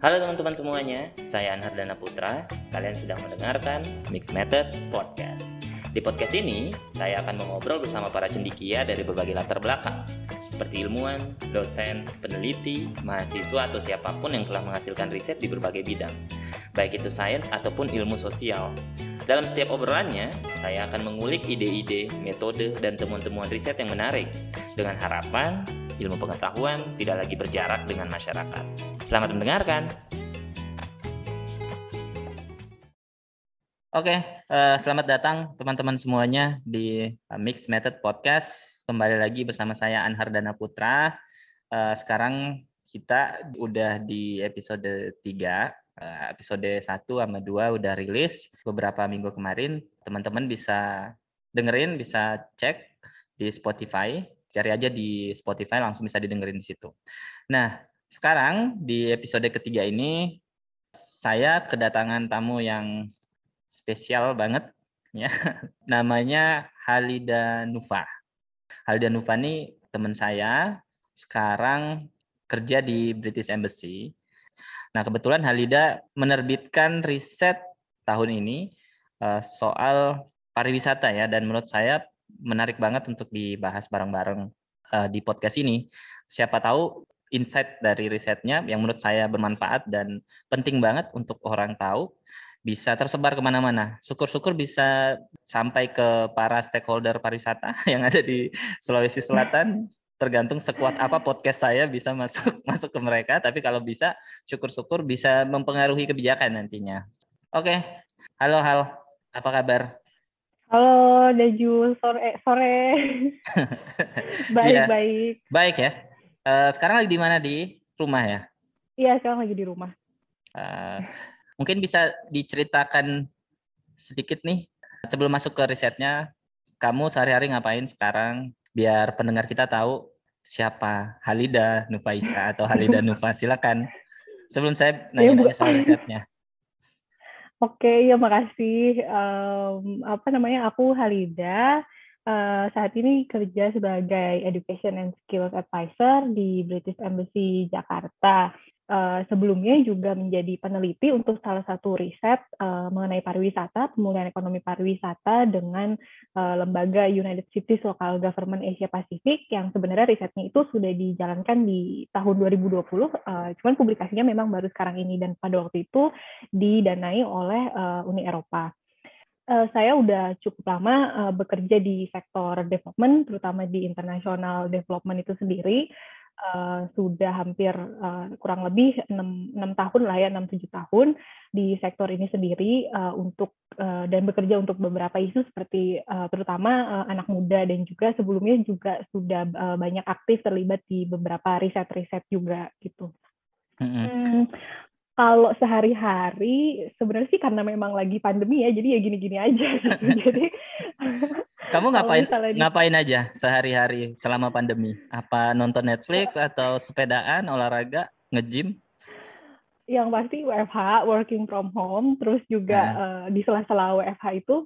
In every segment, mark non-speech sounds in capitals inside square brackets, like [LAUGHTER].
Halo teman-teman semuanya, saya Anhar Dana Putra. Kalian sedang mendengarkan Mix Method Podcast. Di podcast ini, saya akan mengobrol bersama para cendikia dari berbagai latar belakang, seperti ilmuwan, dosen, peneliti, mahasiswa, atau siapa pun yang telah menghasilkan riset di berbagai bidang, baik itu sains ataupun ilmu sosial. Dalam setiap obrolannya, saya akan mengulik ide-ide, metode, dan temuan-temuan riset yang menarik, dengan harapan ilmu pengetahuan tidak lagi berjarak dengan masyarakat. Selamat mendengarkan. Oke, uh, selamat datang teman-teman semuanya di uh, Mix Method Podcast. Kembali lagi bersama saya Anhar Dana Putra. Uh, sekarang kita udah di episode 3. Uh, episode 1 sama 2 udah rilis beberapa minggu kemarin. Teman-teman bisa dengerin, bisa cek di Spotify Cari aja di Spotify langsung bisa didengerin di situ. Nah, sekarang di episode ketiga ini saya kedatangan tamu yang spesial banget ya. [LAUGHS] Namanya Halida Nufa. Halida Nufa ini teman saya sekarang kerja di British Embassy. Nah, kebetulan Halida menerbitkan riset tahun ini uh, soal pariwisata ya dan menurut saya menarik banget untuk dibahas bareng-bareng uh, di podcast ini. Siapa tahu insight dari risetnya yang menurut saya bermanfaat dan penting banget untuk orang tahu bisa tersebar ke mana-mana. Syukur-syukur bisa sampai ke para stakeholder pariwisata [LAUGHS] yang ada di Sulawesi Selatan. Tergantung sekuat apa podcast saya bisa masuk [LAUGHS] masuk ke mereka. Tapi kalau bisa, syukur-syukur bisa mempengaruhi kebijakan nantinya. Oke, halo hal, apa kabar? Halo Daju, sore sore. [LAUGHS] baik ya. baik. Baik ya. Uh, sekarang lagi di mana di rumah ya? Iya sekarang lagi di rumah. Uh, mungkin bisa diceritakan sedikit nih sebelum masuk ke risetnya, kamu sehari-hari ngapain sekarang? Biar pendengar kita tahu siapa Halida Nufaisa atau Halida [LAUGHS] Nufa. Silakan. Sebelum saya iya, nanya-nanya soal risetnya. Oke, ya makasih. Um, apa namanya? Aku Halida. Uh, saat ini kerja sebagai Education and Skills Advisor di British Embassy Jakarta. Uh, sebelumnya juga menjadi peneliti untuk salah satu riset uh, mengenai pariwisata, pemulihan ekonomi pariwisata dengan uh, lembaga United Cities Local Government Asia Pacific yang sebenarnya risetnya itu sudah dijalankan di tahun 2020, uh, cuman publikasinya memang baru sekarang ini dan pada waktu itu didanai oleh uh, Uni Eropa. Uh, saya udah cukup lama uh, bekerja di sektor development, terutama di international development itu sendiri. Uh, sudah hampir uh, kurang lebih enam enam tahun lah ya enam tujuh tahun di sektor ini sendiri uh, untuk uh, dan bekerja untuk beberapa isu seperti uh, terutama uh, anak muda dan juga sebelumnya juga sudah uh, banyak aktif terlibat di beberapa riset-riset juga gitu. Hmm, kalau sehari-hari sebenarnya sih karena memang lagi pandemi ya jadi ya gini-gini aja [LAUGHS] gitu. jadi [LAUGHS] kamu ngapain di... ngapain aja sehari-hari selama pandemi? Apa nonton Netflix atau sepedaan, olahraga, nge-gym? Yang pasti WFH, working from home, terus juga nah. uh, di sela-sela WFH itu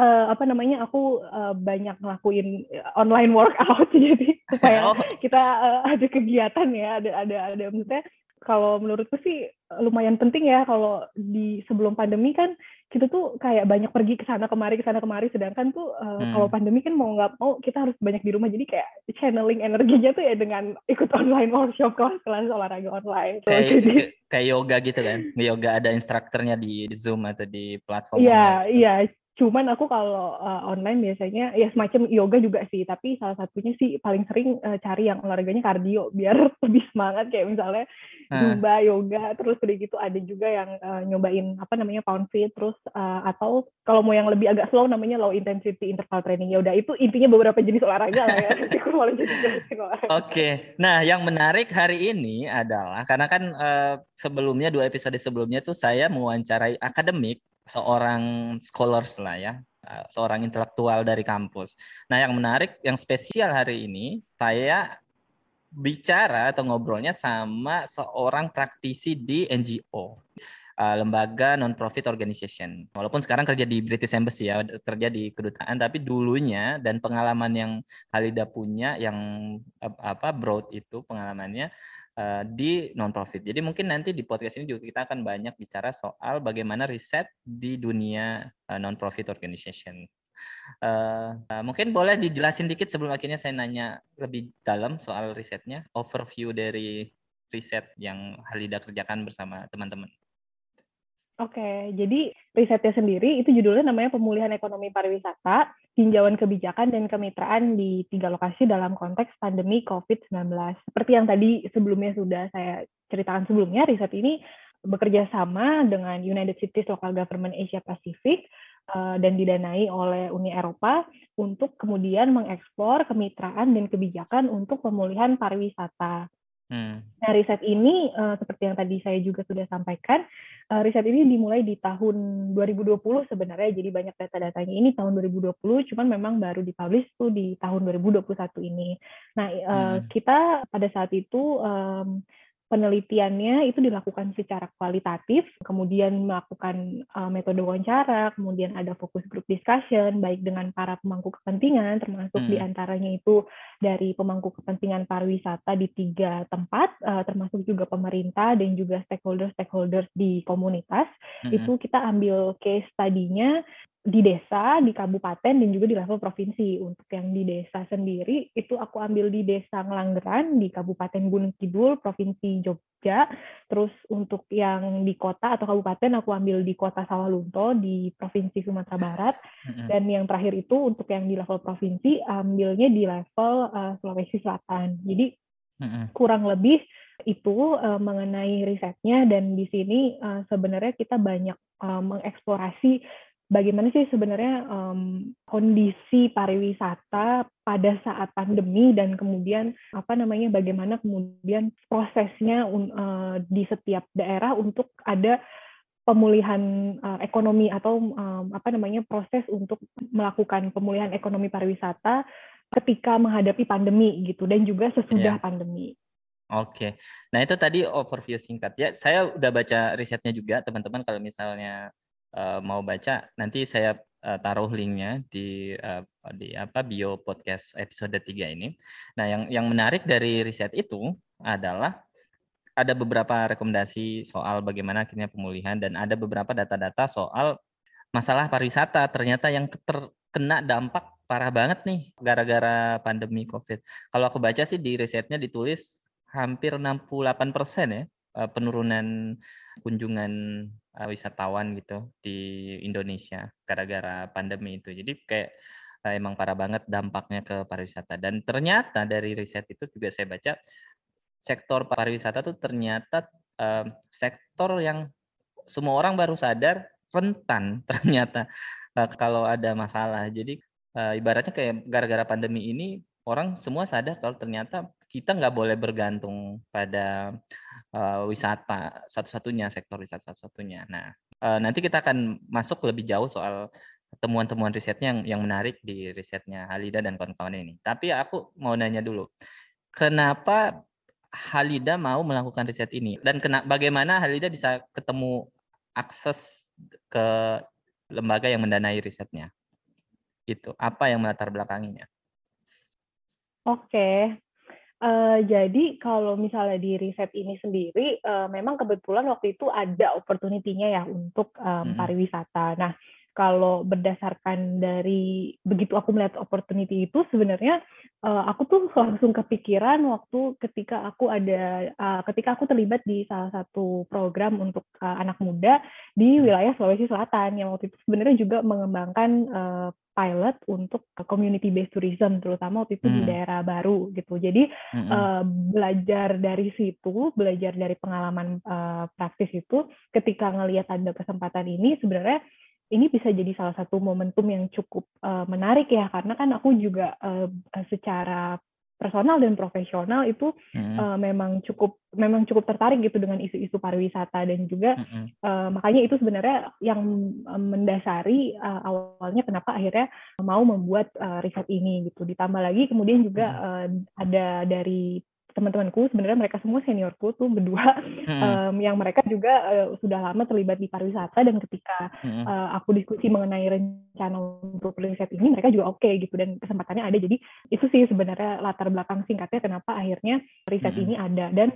uh, apa namanya aku uh, banyak ngelakuin online workout [LAUGHS] jadi supaya oh. kita uh, ada kegiatan ya, ada ada ada maksudnya kalau menurutku sih lumayan penting ya kalau di sebelum pandemi kan kita tuh kayak banyak pergi ke sana kemari ke sana kemari. Sedangkan tuh uh, hmm. kalau pandemi kan mau nggak mau kita harus banyak di rumah. Jadi kayak channeling energinya tuh ya dengan ikut online workshop kelas kelas olahraga online. Kayak jadi, kayak yoga gitu kan? Yoga ada instrukturnya di, di zoom atau di platform iya iya Cuman aku kalau uh, online biasanya ya semacam yoga juga sih, tapi salah satunya sih paling sering uh, cari yang olahraganya kardio biar [LAUGHS] lebih semangat kayak misalnya zumba, yoga, terus udah gitu ada juga yang uh, nyobain apa namanya pound fit, terus uh, atau kalau mau yang lebih agak slow namanya low intensity interval training. Ya udah itu intinya beberapa jenis olahraga lah ya. [LAUGHS] Oke. Okay. Nah, yang menarik hari ini adalah karena kan uh, sebelumnya dua episode sebelumnya tuh saya mewawancarai akademik seorang scholars lah ya, eh, seorang intelektual dari kampus. Nah, yang menarik, yang spesial hari ini, saya bicara atau ngobrolnya sama seorang praktisi di NGO, eh, lembaga non-profit organization. Walaupun sekarang kerja di British Embassy ya, kerja di kedutaan, tapi dulunya dan pengalaman yang Halida punya yang apa broad itu pengalamannya uh, di non profit. Jadi mungkin nanti di podcast ini juga kita akan banyak bicara soal bagaimana riset di dunia uh, non profit organization. Uh, uh, mungkin boleh dijelasin dikit sebelum akhirnya saya nanya lebih dalam soal risetnya, overview dari riset yang Halida kerjakan bersama teman-teman. Oke, jadi risetnya sendiri itu judulnya namanya Pemulihan Ekonomi Pariwisata, Tinjauan Kebijakan dan Kemitraan di tiga lokasi dalam konteks pandemi COVID-19. Seperti yang tadi sebelumnya sudah saya ceritakan sebelumnya, riset ini bekerja sama dengan United Cities Local Government Asia Pacific eh, dan didanai oleh Uni Eropa untuk kemudian mengeksplor kemitraan dan kebijakan untuk pemulihan pariwisata. Hmm. Nah, riset ini uh, seperti yang tadi saya juga sudah sampaikan, uh, riset ini dimulai di tahun 2020 sebenarnya, jadi banyak data-datanya ini tahun 2020, cuman memang baru dipublish tuh di tahun 2021 ini. Nah, uh, hmm. kita pada saat itu um, penelitiannya itu dilakukan secara kualitatif, kemudian melakukan uh, metode wawancara, kemudian ada fokus group discussion, baik dengan para pemangku kepentingan, termasuk hmm. di antaranya itu dari pemangku kepentingan pariwisata di tiga tempat, uh, termasuk juga pemerintah dan juga stakeholder-stakeholder di komunitas. Hmm. Itu kita ambil case tadinya di desa, di kabupaten, dan juga di level provinsi. Untuk yang di desa sendiri, itu aku ambil di desa Ngelanggeran, di Kabupaten Gunung Kidul, Provinsi Jogja. Terus untuk yang di kota atau kabupaten, aku ambil di kota Sawalunto, di Provinsi Sumatera Barat. Dan yang terakhir itu, untuk yang di level provinsi, ambilnya di level uh, Sulawesi Selatan. Jadi, kurang lebih itu uh, mengenai risetnya, dan di sini uh, sebenarnya kita banyak uh, mengeksplorasi bagaimana sih sebenarnya um, kondisi pariwisata pada saat pandemi dan kemudian apa namanya bagaimana kemudian prosesnya uh, di setiap daerah untuk ada pemulihan uh, ekonomi atau um, apa namanya proses untuk melakukan pemulihan ekonomi pariwisata ketika menghadapi pandemi gitu dan juga sesudah yeah. pandemi. Oke, nah itu tadi overview singkat ya. Saya udah baca risetnya juga teman-teman kalau misalnya uh, mau baca nanti saya uh, taruh linknya di uh, di apa bio podcast episode 3 ini. Nah, yang yang menarik dari riset itu adalah ada beberapa rekomendasi soal bagaimana akhirnya pemulihan dan ada beberapa data-data soal masalah pariwisata ternyata yang terkena dampak parah banget nih gara-gara pandemi Covid. Kalau aku baca sih di risetnya ditulis hampir 68 persen ya penurunan kunjungan uh, wisatawan gitu di Indonesia gara-gara pandemi itu. Jadi kayak uh, emang parah banget dampaknya ke pariwisata. Dan ternyata dari riset itu juga saya baca sektor pariwisata tuh ternyata sektor yang semua orang baru sadar rentan [LAUGHS] ternyata kalau ada masalah. Jadi ibaratnya kayak gara-gara pandemi ini orang semua sadar kalau ternyata kita nggak boleh bergantung pada uh, wisata satu-satunya sektor wisata satu-satunya. Nah, uh, nanti kita akan masuk lebih jauh soal temuan-temuan risetnya yang yang menarik di risetnya Halida dan kawan-kawan ini. Tapi aku mau nanya dulu, kenapa Halida mau melakukan riset ini dan kena, bagaimana Halida bisa ketemu akses ke lembaga yang mendanai risetnya? Itu apa yang melatar belakanginya? Oke, Uh, jadi kalau misalnya di riset ini sendiri, uh, memang kebetulan waktu itu ada opportunity-nya ya untuk um, pariwisata. Nah, kalau berdasarkan dari begitu aku melihat opportunity itu sebenarnya uh, aku tuh langsung kepikiran waktu ketika aku ada uh, ketika aku terlibat di salah satu program untuk uh, anak muda di wilayah Sulawesi Selatan yang waktu itu sebenarnya juga mengembangkan uh, pilot untuk community based tourism terutama waktu itu hmm. di daerah baru gitu. Jadi hmm. uh, belajar dari situ, belajar dari pengalaman uh, praktis itu ketika ngelihat ada kesempatan ini sebenarnya ini bisa jadi salah satu momentum yang cukup uh, menarik ya karena kan aku juga uh, secara personal dan profesional itu hmm. uh, memang cukup memang cukup tertarik gitu dengan isu-isu pariwisata dan juga hmm. uh, makanya itu sebenarnya yang mendasari uh, awalnya kenapa akhirnya mau membuat uh, riset ini gitu ditambah lagi kemudian juga uh, ada dari teman-temanku sebenarnya mereka semua seniorku tuh berdua hmm. [LAUGHS] um, yang mereka juga uh, sudah lama terlibat di pariwisata dan ketika hmm. uh, aku diskusi mengenai rencana untuk riset ini mereka juga oke okay, gitu dan kesempatannya ada jadi itu sih sebenarnya latar belakang singkatnya kenapa akhirnya riset hmm. ini ada dan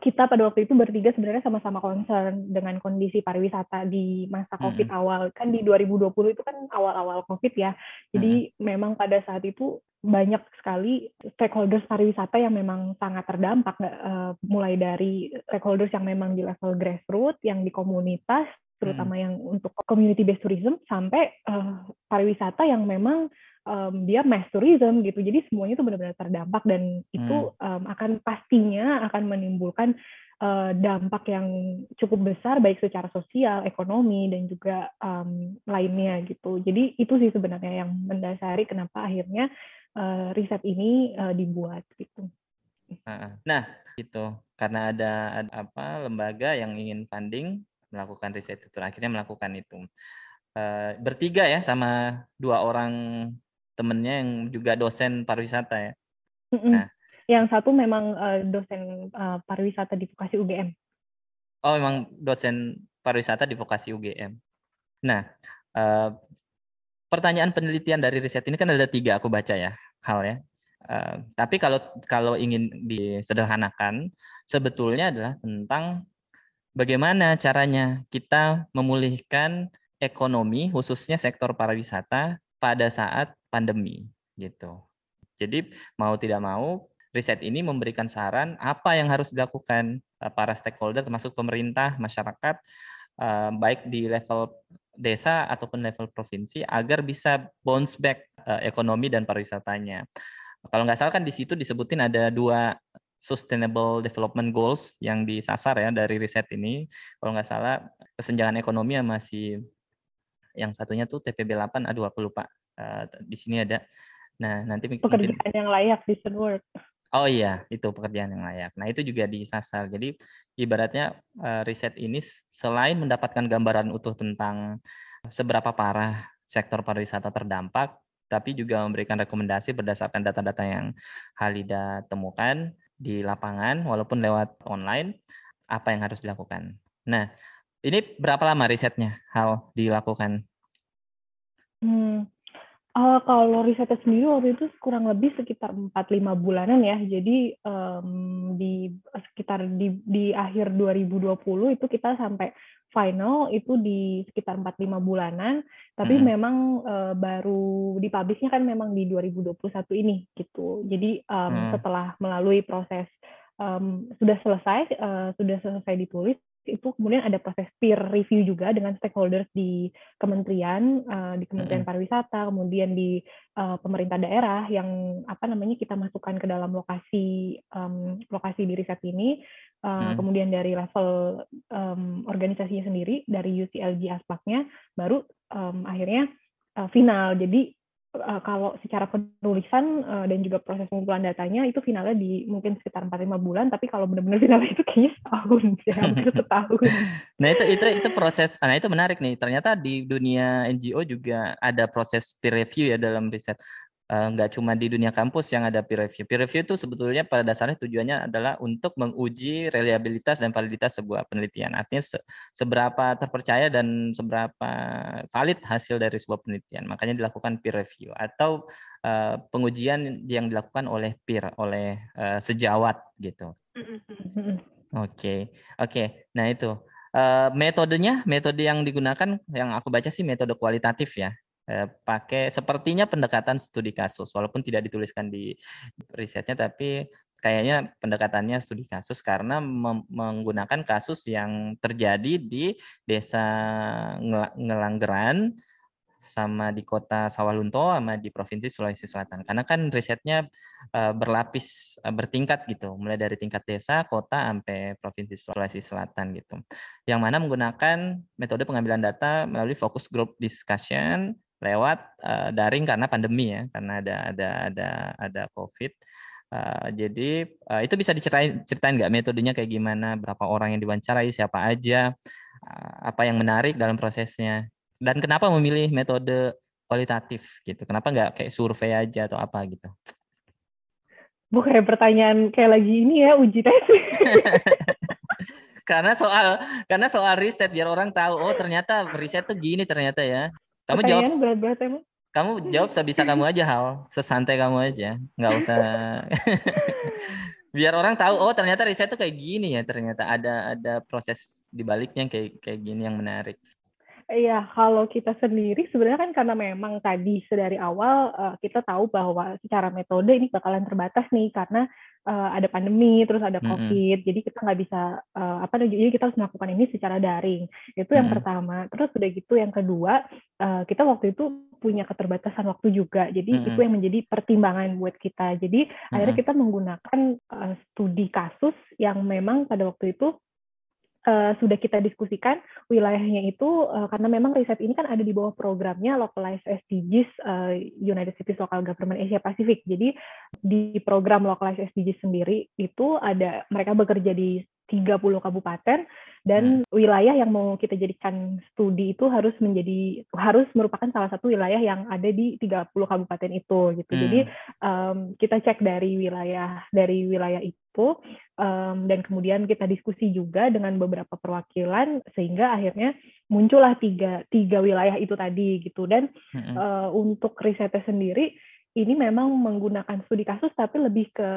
kita pada waktu itu bertiga sebenarnya sama-sama concern dengan kondisi pariwisata di masa COVID hmm. awal. Kan di 2020 itu kan awal-awal COVID ya. Jadi hmm. memang pada saat itu banyak sekali stakeholders pariwisata yang memang sangat terdampak, uh, mulai dari stakeholders yang memang di level grassroots, yang di komunitas, terutama hmm. yang untuk community based tourism, sampai uh, pariwisata yang memang um, dia mass tourism gitu. Jadi semuanya itu benar-benar terdampak dan itu um, akan pastinya akan menimbulkan uh, dampak yang cukup besar baik secara sosial, ekonomi dan juga um, lainnya gitu. Jadi itu sih sebenarnya yang mendasari kenapa akhirnya uh, riset ini uh, dibuat gitu. Nah, itu karena ada, ada apa lembaga yang ingin funding melakukan riset itu akhirnya melakukan itu. Uh, bertiga ya sama dua orang temennya yang juga dosen pariwisata ya. Nah, yang satu memang uh, dosen uh, pariwisata di vokasi UGM. Oh, memang dosen pariwisata di vokasi UGM. Nah, uh, pertanyaan penelitian dari riset ini kan ada tiga aku baca ya hal ya. Uh, tapi kalau kalau ingin disederhanakan, sebetulnya adalah tentang bagaimana caranya kita memulihkan ekonomi khususnya sektor pariwisata pada saat pandemi gitu. Jadi mau tidak mau riset ini memberikan saran apa yang harus dilakukan eh, para stakeholder termasuk pemerintah, masyarakat eh, baik di level desa ataupun level provinsi agar bisa bounce back eh, ekonomi dan pariwisatanya. Kalau nggak salah kan di situ disebutin ada dua Sustainable Development Goals yang disasar ya dari riset ini. Kalau nggak salah kesenjangan ekonomi masih yang satunya tuh TPB 8 aduh aku lupa uh, di sini ada. Nah nanti pekerjaan mungkin, yang layak decent work oh iya itu pekerjaan yang layak. Nah itu juga disasar. Jadi ibaratnya uh, riset ini selain mendapatkan gambaran utuh tentang seberapa parah sektor pariwisata terdampak tapi juga memberikan rekomendasi berdasarkan data-data yang Halida temukan di lapangan walaupun lewat online apa yang harus dilakukan. Nah, ini berapa lama risetnya hal dilakukan? Hmm, uh, kalau risetnya sendiri waktu itu kurang lebih sekitar 4-5 bulanan ya. Jadi um, di sekitar di, di akhir 2020 itu kita sampai final itu di sekitar 4-5 bulanan. Tapi hmm. memang uh, baru dipublishnya kan memang di 2021 ini gitu. Jadi um, hmm. setelah melalui proses um, sudah selesai uh, sudah selesai ditulis itu kemudian ada proses peer review juga dengan stakeholders di kementerian uh, di Kementerian Pariwisata kemudian di uh, pemerintah daerah yang apa namanya kita masukkan ke dalam lokasi um, lokasi di riset ini uh, hmm. kemudian dari level um, organisasinya sendiri dari UCLG aspeknya baru um, akhirnya uh, final jadi uh, kalau secara penulisan uh, dan juga proses pengumpulan datanya itu finalnya di mungkin sekitar 4-5 bulan tapi kalau benar-benar finalnya itu kayaknya setahun [LAUGHS] ya hampir [LAUGHS] setahun. nah itu itu itu proses nah itu menarik nih ternyata di dunia NGO juga ada proses peer review ya dalam riset Eh, nggak cuma di dunia kampus yang ada peer review. Peer review itu sebetulnya pada dasarnya tujuannya adalah untuk menguji reliabilitas dan validitas sebuah penelitian. Artinya se seberapa terpercaya dan seberapa valid hasil dari sebuah penelitian. Makanya dilakukan peer review atau uh, pengujian yang dilakukan oleh peer, oleh uh, sejawat gitu. Oke, okay. oke. Okay. Nah itu uh, metodenya, metode yang digunakan yang aku baca sih metode kualitatif ya pakai sepertinya pendekatan studi kasus walaupun tidak dituliskan di risetnya tapi kayaknya pendekatannya studi kasus karena menggunakan kasus yang terjadi di desa Ngelanggeran sama di kota Sawalunto sama di provinsi Sulawesi Selatan. Karena kan risetnya uh, berlapis uh, bertingkat gitu mulai dari tingkat desa kota sampai provinsi Sulawesi Selatan gitu. Yang mana menggunakan metode pengambilan data melalui focus group discussion lewat uh, daring karena pandemi ya, karena ada ada ada ada COVID. Uh, jadi uh, itu bisa diceritain ceritain nggak metodenya kayak gimana, berapa orang yang diwawancarai, siapa aja, uh, apa yang menarik dalam prosesnya, dan kenapa memilih metode kualitatif gitu? Kenapa nggak kayak survei aja atau apa gitu? Bukan pertanyaan kayak lagi ini ya uji tes. [LAUGHS] karena soal karena soal riset biar orang tahu oh ternyata riset tuh gini ternyata ya kamu jawab berat-berat emang. Kamu jawab sebisa kamu aja hal, sesantai kamu aja, nggak usah. [LAUGHS] biar orang tahu oh ternyata riset tuh kayak gini ya. Ternyata ada ada proses di baliknya kayak kayak gini yang menarik. Iya, kalau kita sendiri sebenarnya kan karena memang tadi sedari awal uh, kita tahu bahwa secara metode ini bakalan terbatas nih. Karena uh, ada pandemi, terus ada COVID, mm -hmm. jadi kita nggak bisa uh, apa jadi kita harus melakukan ini secara daring. Itu yang mm -hmm. pertama. Terus udah gitu yang kedua, uh, kita waktu itu punya keterbatasan waktu juga, jadi mm -hmm. itu yang menjadi pertimbangan buat kita. Jadi mm -hmm. akhirnya kita menggunakan uh, studi kasus yang memang pada waktu itu uh, sudah kita diskusikan wilayahnya itu uh, karena memang riset ini kan ada di bawah programnya Localized SDGs uh, eh, United States Local Government Asia Pacific. Jadi di program Localized SDGs sendiri itu ada mereka bekerja di 30 kabupaten dan hmm. wilayah yang mau kita jadikan studi itu harus menjadi harus merupakan salah satu wilayah yang ada di 30 kabupaten itu gitu. Hmm. Jadi um, kita cek dari wilayah dari wilayah itu um, dan kemudian kita diskusi juga dengan beberapa perwakilan sehingga akhirnya muncullah tiga tiga wilayah itu tadi gitu dan hmm. uh, untuk risetnya sendiri ini memang menggunakan studi kasus tapi lebih ke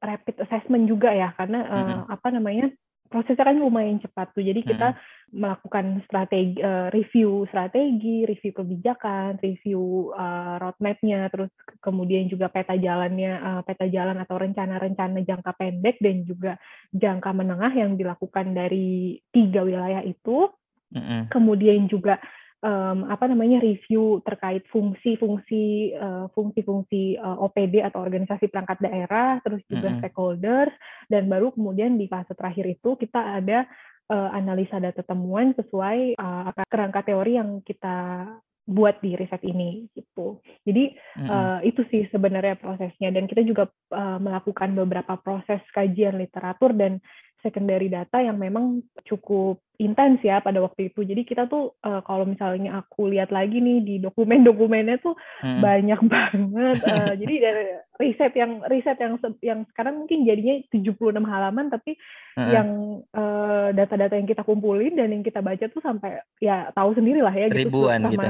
rapid assessment juga ya karena uh, mm-hmm. apa namanya prosesnya kan lumayan cepat tuh jadi kita mm-hmm. melakukan strategi uh, review strategi review kebijakan review uh, roadmapnya terus kemudian juga peta jalannya uh, peta jalan atau rencana-rencana jangka pendek dan juga jangka menengah yang dilakukan dari tiga wilayah itu mm-hmm. kemudian juga um, apa namanya review terkait fungsi-fungsi uh, fungsi-fungsi uh, OPD atau organisasi perangkat daerah, terus juga mm -hmm. stakeholders, dan baru kemudian di fase terakhir itu kita ada uh, analisa data temuan sesuai uh, kerangka teori yang kita buat di riset ini gitu. Jadi mm -hmm. uh, itu sih sebenarnya prosesnya dan kita juga uh, melakukan beberapa proses kajian literatur dan secondary data yang memang cukup intens ya pada waktu itu. Jadi kita tuh uh, kalau misalnya aku lihat lagi nih di dokumen-dokumennya tuh hmm. banyak [LAUGHS] banget. Uh, [LAUGHS] jadi dari riset yang riset yang yang sekarang mungkin jadinya 76 halaman tapi hmm. yang data eh, data-data yang kita kumpulin dan yang kita baca tuh sampai ya tahu sendiri lah ya gitu ribuan sama, gitu.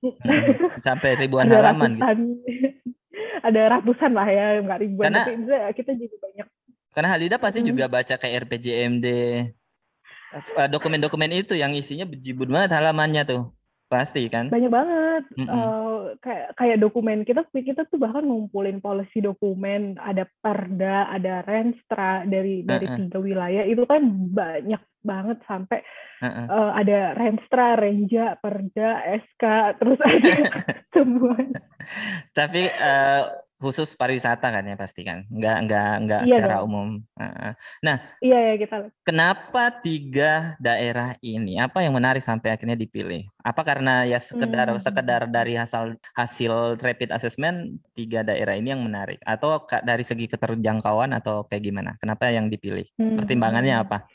Hmm. [LAUGHS] Sampai ribuan halaman ratusan, gitu. ada ratusan lah ya, nggak ribuan Karena, tapi kita juga banyak karena Halida pasti hmm. juga baca kayak RPJMD eh, dokumen-dokumen itu yang isinya bejibun banget halamannya tuh pasti kan banyak banget mm -mm. Uh, kayak kayak dokumen kita kita tuh bahkan ngumpulin policy dokumen ada perda ada renstra dari dari uh -uh. tiga wilayah itu kan banyak banget sampai uh -uh. Uh, ada renstra renja perda sk terus ada [LAUGHS] [LAUGHS] semua tapi uh, khusus pariwisata kan ya pasti kan? Nggak nggak nggak iya secara dong. umum. Nah iya ya kita kenapa tiga daerah ini? Apa yang menarik sampai akhirnya dipilih? Apa karena ya sekedar hmm. sekedar dari hasil hasil rapid assessment tiga daerah ini yang menarik? Atau dari segi keterjangkauan atau kayak gimana? Kenapa yang dipilih? Hmm. pertimbangannya apa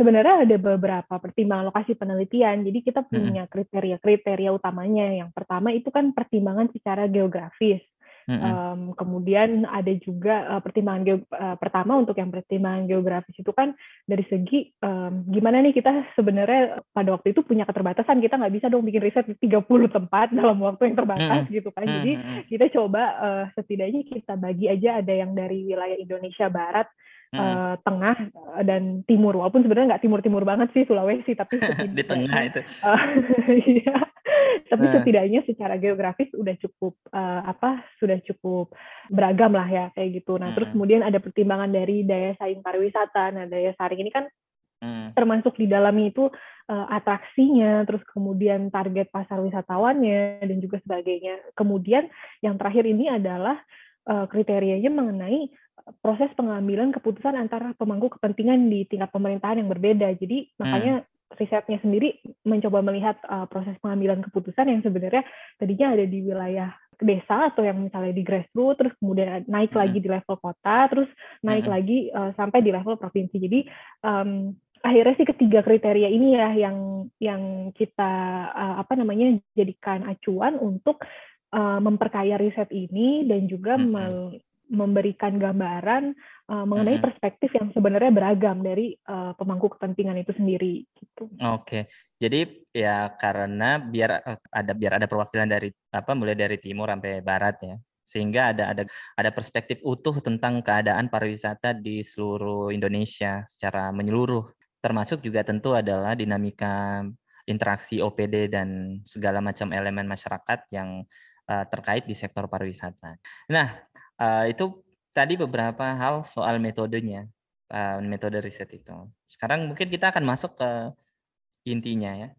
sebenarnya ada beberapa pertimbangan lokasi penelitian. Jadi kita punya kriteria-kriteria utamanya. Yang pertama itu kan pertimbangan secara geografis. Mm-hmm. Um, kemudian ada juga uh, pertimbangan ge- uh, pertama untuk yang pertimbangan geografis itu kan dari segi um, gimana nih kita sebenarnya pada waktu itu punya keterbatasan kita nggak bisa dong bikin riset di 30 tempat [LAUGHS] dalam waktu yang terbatas mm-hmm. gitu kan jadi mm-hmm. kita coba uh, setidaknya kita bagi aja ada yang dari wilayah Indonesia Barat hmm. uh, tengah eh, dan timur walaupun sebenarnya nggak timur timur banget sih Sulawesi tapi [LAUGHS] di tengah itu uh, [LAUGHS] iya. tapi nah. setidaknya secara geografis udah cukup uh, apa sudah cukup beragam lah ya kayak gitu nah hmm. terus kemudian ada pertimbangan dari daya saing pariwisata nah daya saing ini kan Hmm. termasuk di dalamnya itu uh, atraksinya, terus kemudian target pasar wisatawannya dan juga sebagainya. Kemudian yang terakhir ini adalah kriterianya mengenai proses pengambilan keputusan antara pemangku kepentingan di tingkat pemerintahan yang berbeda. Jadi makanya hmm. risetnya sendiri mencoba melihat uh, proses pengambilan keputusan yang sebenarnya tadinya ada di wilayah desa atau yang misalnya di grassroots, terus kemudian naik hmm. lagi di level kota, terus naik hmm. lagi uh, sampai di level provinsi. Jadi um, akhirnya sih ketiga kriteria ini ya yang yang kita uh, apa namanya jadikan acuan untuk uh, memperkaya riset ini dan juga hmm memberikan gambaran uh, mengenai hmm. perspektif yang sebenarnya beragam dari uh, pemangku kepentingan itu sendiri gitu. Oke. Jadi ya karena biar eh, ada biar ada perwakilan dari apa mulai dari timur sampai barat ya sehingga ada ada ada perspektif utuh tentang keadaan pariwisata di seluruh Indonesia secara menyeluruh termasuk juga tentu adalah dinamika interaksi OPD dan segala macam elemen masyarakat yang uh, terkait di sektor pariwisata. Nah, uh, itu tadi beberapa hal soal metodenya, uh, metode riset itu. Sekarang mungkin kita akan masuk ke intinya ya.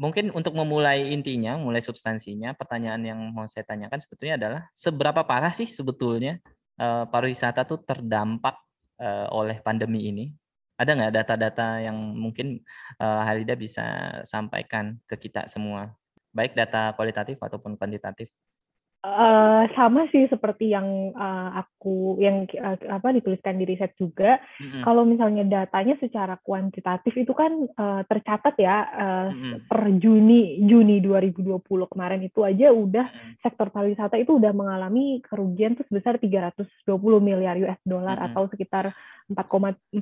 Mungkin untuk memulai intinya, mulai substansinya, pertanyaan yang mau saya tanyakan sebetulnya adalah seberapa parah sih sebetulnya pariwisata tuh terdampak oleh pandemi ini? Ada nggak data-data yang mungkin Halida bisa sampaikan ke kita semua, baik data kualitatif ataupun kuantitatif? Uh, sama sih seperti yang uh, aku yang uh, apa dituliskan di riset juga. Mm-hmm. Kalau misalnya datanya secara kuantitatif itu kan uh, tercatat ya uh, mm-hmm. per Juni Juni 2020 kemarin itu aja udah mm-hmm. sektor pariwisata itu udah mengalami kerugian tuh sebesar 320 miliar US dollar mm-hmm. atau sekitar 4,4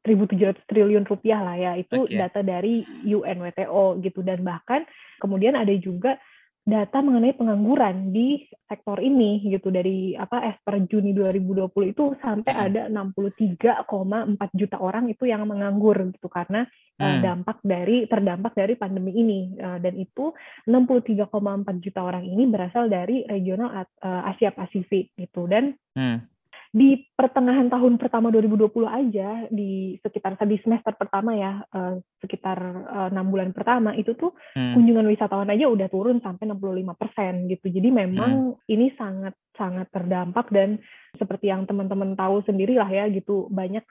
1.700 triliun rupiah lah ya itu okay. data dari UNWTO gitu dan bahkan kemudian ada juga data mengenai pengangguran di sektor ini gitu dari apa as per Juni 2020 itu sampai hmm. ada 63,4 juta orang itu yang menganggur gitu karena eh, hmm. dampak dari terdampak dari pandemi ini uh, dan itu 63,4 juta orang ini berasal dari regional uh, Asia Pasifik gitu dan hmm di pertengahan tahun pertama 2020 aja di sekitar di semester pertama ya uh, sekitar eh, enam uh, bulan pertama itu tuh hmm. kunjungan wisatawan aja udah turun sampai 65 persen gitu jadi memang hmm. ini sangat sangat terdampak dan seperti yang teman-teman tahu sendiri lah ya gitu banyak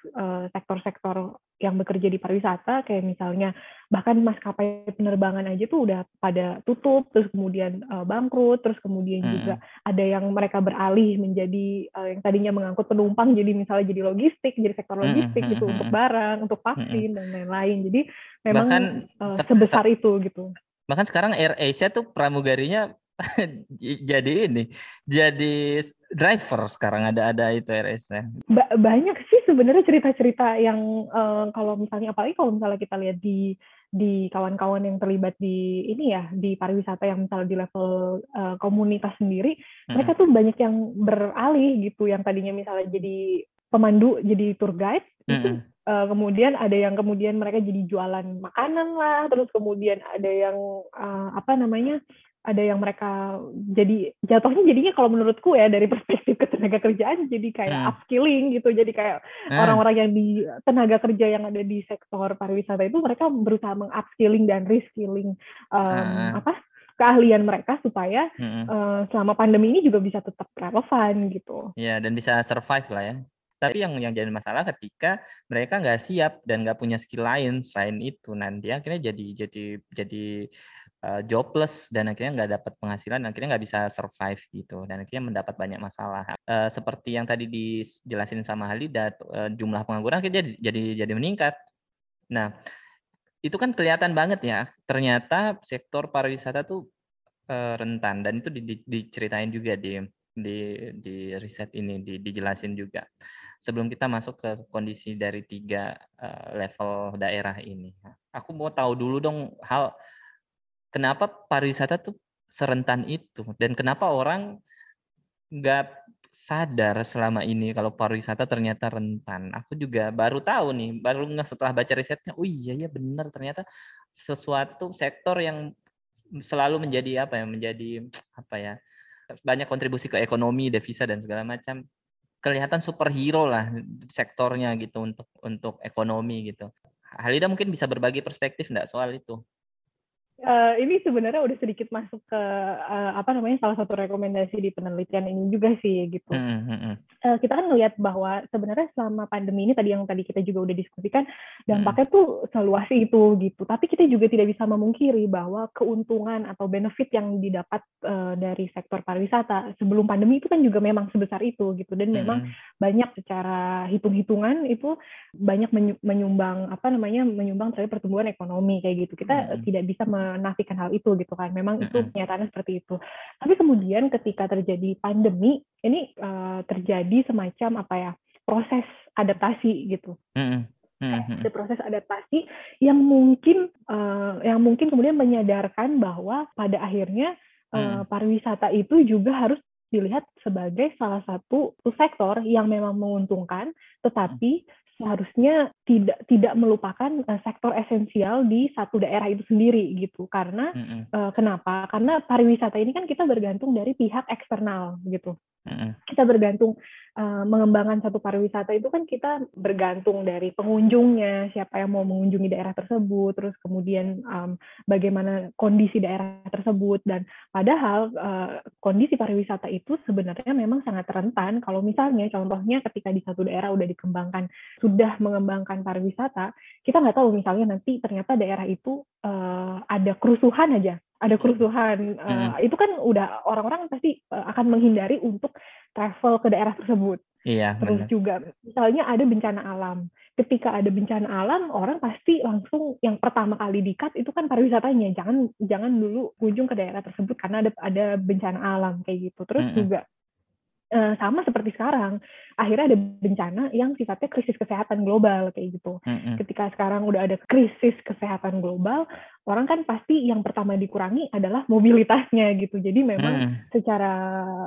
sektor sektor-sektor yang bekerja di pariwisata kayak misalnya bahkan maskapai penerbangan aja tuh udah pada tutup terus kemudian uh, bangkrut terus kemudian hmm. juga ada yang mereka beralih menjadi uh, yang tadinya mengangkut penumpang jadi misalnya jadi logistik jadi sektor hmm, logistik hmm. gitu hmm. untuk barang untuk vaksin hmm. dan lain-lain jadi memang bahkan, uh, sebesar itu gitu bahkan sekarang Air Asia tuh pramugarinya [LAUGHS] jadi ini jadi driver sekarang ada ada itu RS-nya. Ba banyak sih sebenarnya cerita-cerita yang uh, kalau misalnya apalagi kalau misalnya kita lihat di di kawan-kawan yang terlibat di ini ya di pariwisata yang misalnya di level uh, komunitas sendiri hmm. mereka tuh banyak yang beralih gitu yang tadinya misalnya jadi pemandu jadi tour guide hmm. itu uh, kemudian ada yang kemudian mereka jadi jualan makanan lah terus kemudian ada yang uh, apa namanya ada yang mereka jadi jatuhnya jadinya kalau menurutku ya dari [LAUGHS] perspektif ketenaga kerjaan jadi kayak hmm. upskilling gitu jadi kayak hmm. orang-orang yang di tenaga kerja yang ada di sektor pariwisata itu mereka berusaha mengupskilling dan reskilling um, hmm. apa keahlian mereka supaya hmm. uh, selama pandemi ini juga bisa tetap relevan gitu. Ya dan bisa survive lah ya. Tapi yang yang jadi masalah ketika mereka nggak siap dan nggak punya skill lain selain itu nanti akhirnya jadi jadi jadi uh, jobless dan akhirnya nggak dapat penghasilan akhirnya nggak bisa survive gitu dan akhirnya mendapat banyak masalah. Uh, seperti yang tadi dijelasin sama Halida uh, jumlah pengangguran akhirnya jadi jadi jadi meningkat. Nah itu kan kelihatan banget ya ternyata sektor pariwisata tuh uh, rentan dan itu di, di, diceritain juga di di di riset ini di, dijelasin juga. Sebelum kita masuk ke kondisi dari tiga uh, level daerah ini. Aku mau tahu dulu dong hal kenapa pariwisata tuh serentan itu dan kenapa orang nggak sadar selama ini kalau pariwisata ternyata rentan. Aku juga baru tahu nih, baru nggak setelah baca risetnya, oh iya ya benar ternyata sesuatu sektor yang selalu menjadi apa ya, menjadi apa ya, banyak kontribusi ke ekonomi, devisa dan segala macam. Kelihatan superhero lah sektornya gitu untuk untuk ekonomi gitu. Halida mungkin bisa berbagi perspektif enggak soal itu? Uh, ini sebenarnya udah sedikit masuk ke uh, apa namanya salah satu rekomendasi di penelitian ini juga sih gitu. Mm -hmm. uh, kita kan ngelihat bahwa sebenarnya selama pandemi ini tadi yang tadi kita juga udah diskusikan dampaknya mm. tuh seluas itu gitu. Tapi kita juga tidak bisa memungkiri bahwa keuntungan atau benefit yang didapat uh, dari sektor pariwisata sebelum pandemi itu kan juga memang sebesar itu gitu dan memang mm. banyak secara hitung-hitungan itu banyak menyumbang apa namanya menyumbang terhadap pertumbuhan ekonomi kayak gitu. Kita mm. tidak bisa menafikan hal itu gitu kan. Memang itu kenyataannya seperti itu. Tapi kemudian ketika terjadi pandemi, ini uh, terjadi semacam apa ya proses adaptasi gitu. Ada proses adaptasi yang mungkin uh, yang mungkin kemudian menyadarkan bahwa pada akhirnya uh, pariwisata itu juga harus dilihat sebagai salah satu sektor yang memang menguntungkan, tetapi seharusnya tidak tidak melupakan uh, sektor esensial di satu daerah itu sendiri gitu karena mm -hmm. uh, kenapa karena pariwisata ini kan kita bergantung dari pihak eksternal gitu mm -hmm. kita bergantung uh, mengembangkan satu pariwisata itu kan kita bergantung dari pengunjungnya siapa yang mau mengunjungi daerah tersebut terus kemudian um, bagaimana kondisi daerah tersebut. Dan padahal uh, kondisi pariwisata itu sebenarnya memang sangat rentan. Kalau misalnya contohnya ketika di satu daerah udah dikembangkan sudah mengembangkan pariwisata, kita nggak tahu misalnya nanti ternyata daerah itu uh, ada kerusuhan aja, ada kerusuhan, uh, hmm. itu kan udah orang-orang pasti uh, akan menghindari untuk travel ke daerah tersebut. Iya. Terus bener. juga misalnya ada bencana alam, ketika ada bencana alam, orang pasti langsung yang pertama kali dikat itu kan pariwisatanya, jangan jangan dulu kunjung ke daerah tersebut karena ada ada bencana alam kayak gitu. Terus -hmm. juga uh, sama seperti sekarang akhirnya ada bencana yang sifatnya krisis kesehatan global kayak gitu mm-hmm. ketika sekarang udah ada krisis kesehatan global orang kan pasti yang pertama dikurangi adalah mobilitasnya gitu jadi memang mm. secara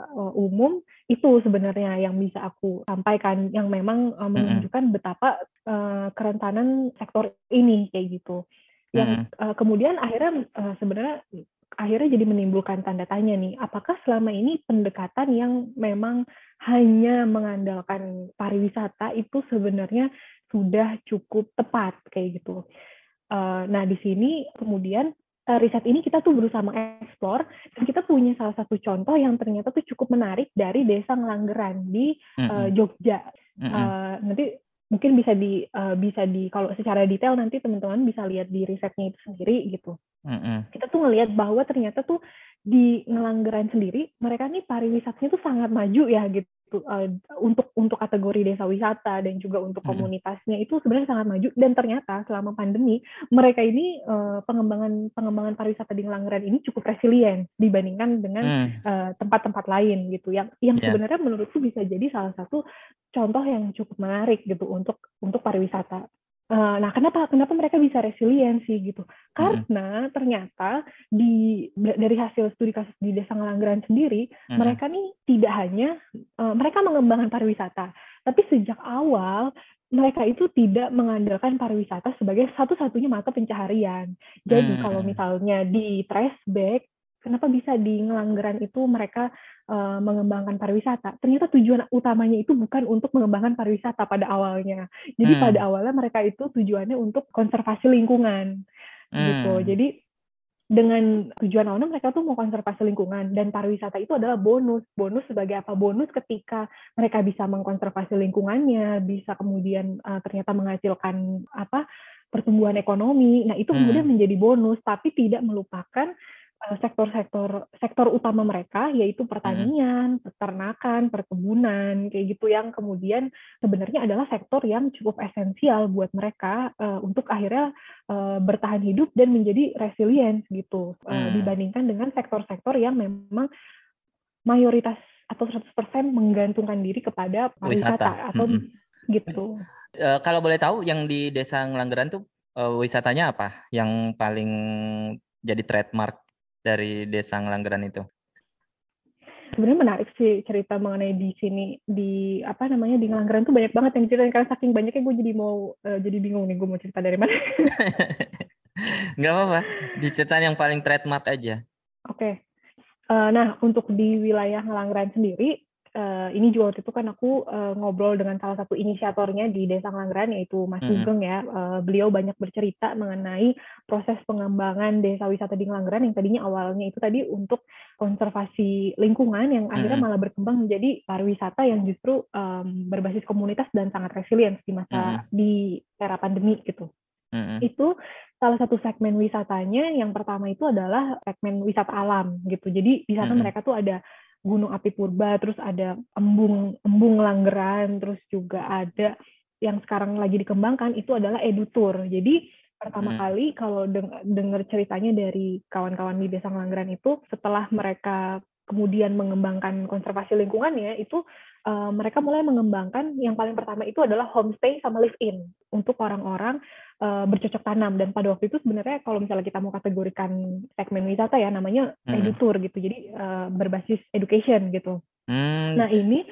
uh, umum itu sebenarnya yang bisa aku sampaikan yang memang uh, menunjukkan mm-hmm. betapa uh, kerentanan sektor ini kayak gitu yang uh, kemudian akhirnya uh, sebenarnya akhirnya jadi menimbulkan tanda tanya nih, apakah selama ini pendekatan yang memang hanya mengandalkan pariwisata itu sebenarnya sudah cukup tepat kayak gitu. Uh, nah di sini kemudian uh, riset ini kita tuh berusaha mengeksplor dan kita punya salah satu contoh yang ternyata tuh cukup menarik dari desa Ngelanggeran di uh, Jogja. Mm -hmm. uh, nanti mungkin bisa di uh, bisa di kalau secara detail nanti teman-teman bisa lihat di risetnya itu sendiri gitu. Mm-hmm. Kita tuh ngelihat bahwa ternyata tuh di Ngelanggeran sendiri mereka nih pariwisatanya tuh sangat maju ya gitu uh, untuk untuk kategori desa wisata dan juga untuk komunitasnya itu sebenarnya sangat maju dan ternyata selama pandemi mereka ini uh, pengembangan pengembangan pariwisata di Ngelanggeran ini cukup resilient dibandingkan dengan mm. tempat-tempat uh, lain gitu yang yang yeah. sebenarnya menurutku bisa jadi salah satu contoh yang cukup menarik gitu untuk untuk pariwisata. Uh, nah, kenapa kenapa mereka bisa resiliensi gitu? Karena hmm. ternyata di dari hasil studi kasus di Desa Ngelanggeran sendiri, hmm. mereka nih tidak hanya uh, mereka mengembangkan pariwisata, tapi sejak awal mereka itu tidak mengandalkan pariwisata sebagai satu-satunya mata pencaharian. Jadi hmm. kalau misalnya di trace back kenapa bisa di Ngelanggeran itu mereka uh, mengembangkan pariwisata? Ternyata tujuan utamanya itu bukan untuk mengembangkan pariwisata pada awalnya. Jadi hmm. pada awalnya mereka itu tujuannya untuk konservasi lingkungan, gitu. hmm. gitu. Jadi dengan tujuan awalnya mereka tuh mau konservasi lingkungan dan pariwisata itu adalah bonus. Bonus sebagai apa? Bonus ketika mereka bisa mengkonservasi lingkungannya, bisa kemudian uh, ternyata menghasilkan apa? pertumbuhan ekonomi. Nah, itu kemudian hmm. menjadi bonus tapi tidak melupakan sektor-sektor sektor utama mereka yaitu pertanian, hmm. peternakan, perkebunan kayak gitu yang kemudian sebenarnya adalah sektor yang cukup esensial buat mereka uh, untuk akhirnya uh, bertahan hidup dan menjadi resilient gitu uh, hmm. dibandingkan dengan sektor-sektor yang memang mayoritas atau 100% menggantungkan diri kepada pariwisata atau hmm. gitu. Uh, kalau boleh tahu yang di Desa Ngelanggeran tuh uh, wisatanya apa yang paling jadi trademark dari desa Ngelanggeran itu? Sebenarnya menarik sih cerita mengenai di sini di apa namanya di Ngelanggeran tuh banyak banget yang cerita karena saking banyaknya gue jadi mau uh, jadi bingung nih gue mau cerita dari mana. [LAUGHS] Nggak apa-apa, diceritain yang paling trademark aja. Oke. Okay. Uh, eh, nah, untuk di wilayah Ngelanggeran sendiri, uh, ini juga waktu itu kan aku uh, ngobrol dengan salah satu inisiatornya di Desa Ngelanggeran yaitu Mas Sugeng mm -hmm. ya. Uh, beliau banyak bercerita mengenai proses pengembangan desa wisata di Ngelanggeran yang tadinya awalnya itu tadi untuk konservasi lingkungan yang akhirnya mm -hmm. malah berkembang menjadi pariwisata yang justru um, berbasis komunitas dan sangat resilient di masa mm -hmm. di era pandemi gitu. Mm -hmm. Itu salah satu segmen wisatanya yang pertama itu adalah segmen wisata alam gitu. Jadi di sana mm -hmm. mereka tuh ada Gunung Api Purba, terus ada embung embung Langgeran, terus juga ada yang sekarang lagi dikembangkan itu adalah edutur. Jadi pertama hmm. kali kalau deng dengar ceritanya dari kawan-kawan di Desa Langgeran itu setelah mereka kemudian mengembangkan konservasi lingkungannya itu uh, mereka mulai mengembangkan yang paling pertama itu adalah homestay sama live in untuk orang-orang uh, bercocok tanam dan pada waktu itu sebenarnya kalau misalnya kita mau kategorikan segmen wisata ya namanya hmm. edutur gitu jadi uh, berbasis education gitu hmm. nah ini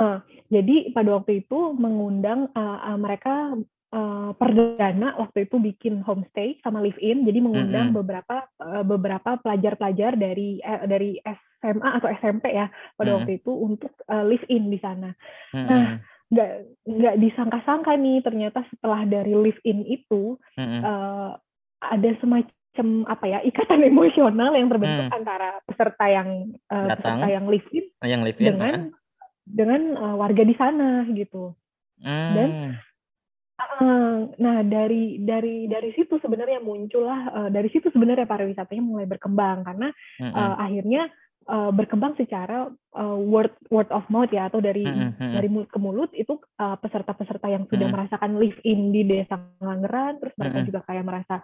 uh, jadi pada waktu itu mengundang uh, uh, mereka uh, perdana waktu itu bikin homestay sama live in jadi mengundang mm -hmm. beberapa uh, beberapa pelajar-pelajar dari uh, dari SMA atau SMP ya pada mm -hmm. waktu itu untuk uh, live in di sana. Mm -hmm. Nah nggak nggak disangka-sangka nih ternyata setelah dari live in itu mm -hmm. uh, ada semacam apa ya ikatan [LAUGHS] emosional yang terbentuk mm. antara peserta yang uh, peserta yang live in, oh, yang live in dengan uh. dengan uh, warga di sana gitu mm. dan nah dari dari dari situ sebenarnya muncullah uh, dari situ sebenarnya pariwisatanya mulai berkembang karena mm-hmm. uh, akhirnya uh, berkembang secara uh, word word of mouth ya atau dari mm-hmm. dari mulut ke mulut itu uh, peserta-peserta yang sudah mm-hmm. merasakan live in di desa Langgeran terus mereka mm-hmm. juga kayak merasa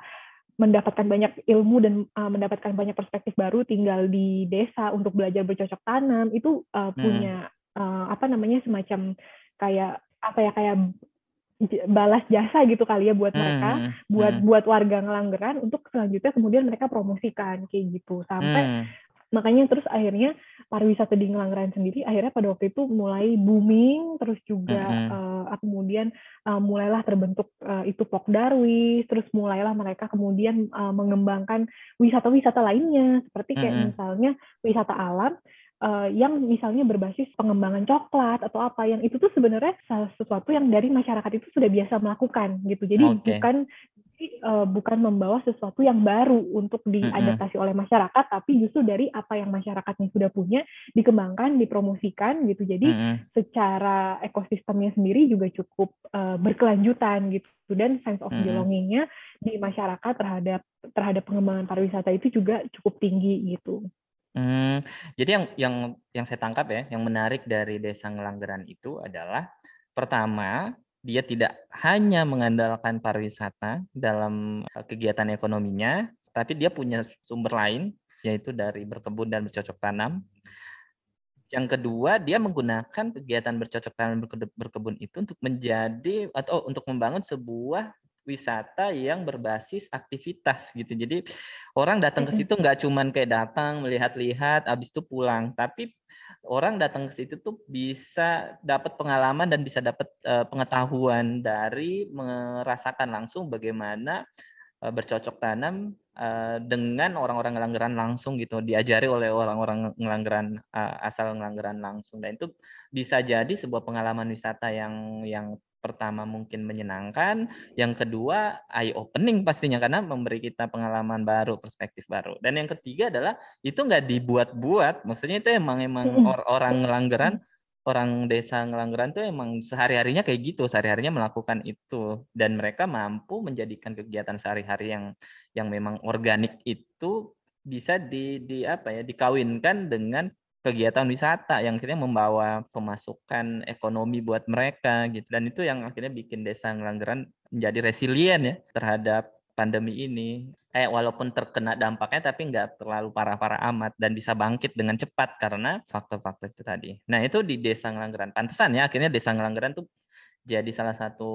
mendapatkan banyak ilmu dan uh, mendapatkan banyak perspektif baru tinggal di desa untuk belajar bercocok tanam itu uh, punya uh, apa namanya semacam kayak apa ya kayak balas jasa gitu kali ya buat hmm, mereka, hmm, buat hmm. buat warga ngelanggeran untuk selanjutnya kemudian mereka promosikan kayak gitu sampai hmm. Makanya terus akhirnya pariwisata di ngelanggeran sendiri akhirnya pada waktu itu mulai booming terus juga hmm. uh, kemudian uh, mulailah terbentuk uh, itu Pokdarwis terus mulailah mereka kemudian uh, mengembangkan wisata-wisata lainnya seperti kayak hmm. misalnya wisata alam uh, yang misalnya berbasis pengembangan coklat atau apa yang itu tuh sebenarnya sesuatu yang dari masyarakat itu sudah biasa melakukan gitu. Jadi okay. bukan uh, bukan membawa sesuatu yang baru untuk diadaptasi mm -hmm. oleh masyarakat, tapi justru dari apa yang masyarakatnya sudah punya dikembangkan, dipromosikan gitu. Jadi mm -hmm. secara ekosistemnya sendiri juga cukup uh, berkelanjutan gitu dan sense of belongingnya di masyarakat terhadap terhadap pengembangan pariwisata itu juga cukup tinggi gitu. Hmm, jadi yang yang yang saya tangkap ya, yang menarik dari Desa Ngelanggeran itu adalah pertama, dia tidak hanya mengandalkan pariwisata dalam eh, kegiatan ekonominya, tapi dia punya sumber lain yaitu dari berkebun dan bercocok tanam. Yang kedua, dia menggunakan kegiatan bercocok tanam berkebun itu untuk menjadi atau untuk membangun sebuah wisata yang berbasis aktivitas gitu. Jadi orang datang ke situ nggak cuman kayak datang melihat-lihat, abis itu pulang, tapi orang datang ke situ tuh bisa dapat pengalaman dan bisa dapat uh, pengetahuan dari merasakan langsung bagaimana uh, bercocok tanam uh, dengan orang-orang ngelanggeran langsung gitu, diajari oleh orang-orang ngelanggeran uh, asal ngelanggeran langsung. Dan itu bisa jadi sebuah pengalaman wisata yang yang pertama mungkin menyenangkan, yang kedua eye opening pastinya karena memberi kita pengalaman baru, perspektif baru. Dan yang ketiga adalah itu nggak dibuat-buat, maksudnya itu emang emang or orang ngelanggeran, orang desa ngelanggeran tuh emang sehari-harinya kayak gitu, sehari-harinya melakukan itu dan mereka mampu menjadikan kegiatan sehari-hari yang yang memang organik itu bisa di, di apa ya dikawinkan dengan kegiatan wisata yang akhirnya membawa pemasukan ekonomi buat mereka gitu dan itu yang akhirnya bikin desa Ngelanggeran menjadi resilient ya terhadap pandemi ini kayak walaupun terkena dampaknya tapi nggak terlalu parah-parah amat dan bisa bangkit dengan cepat karena faktor-faktor itu tadi. Nah itu di desa Ngelanggeran. Pantesan ya akhirnya desa Ngelanggeran tuh jadi salah satu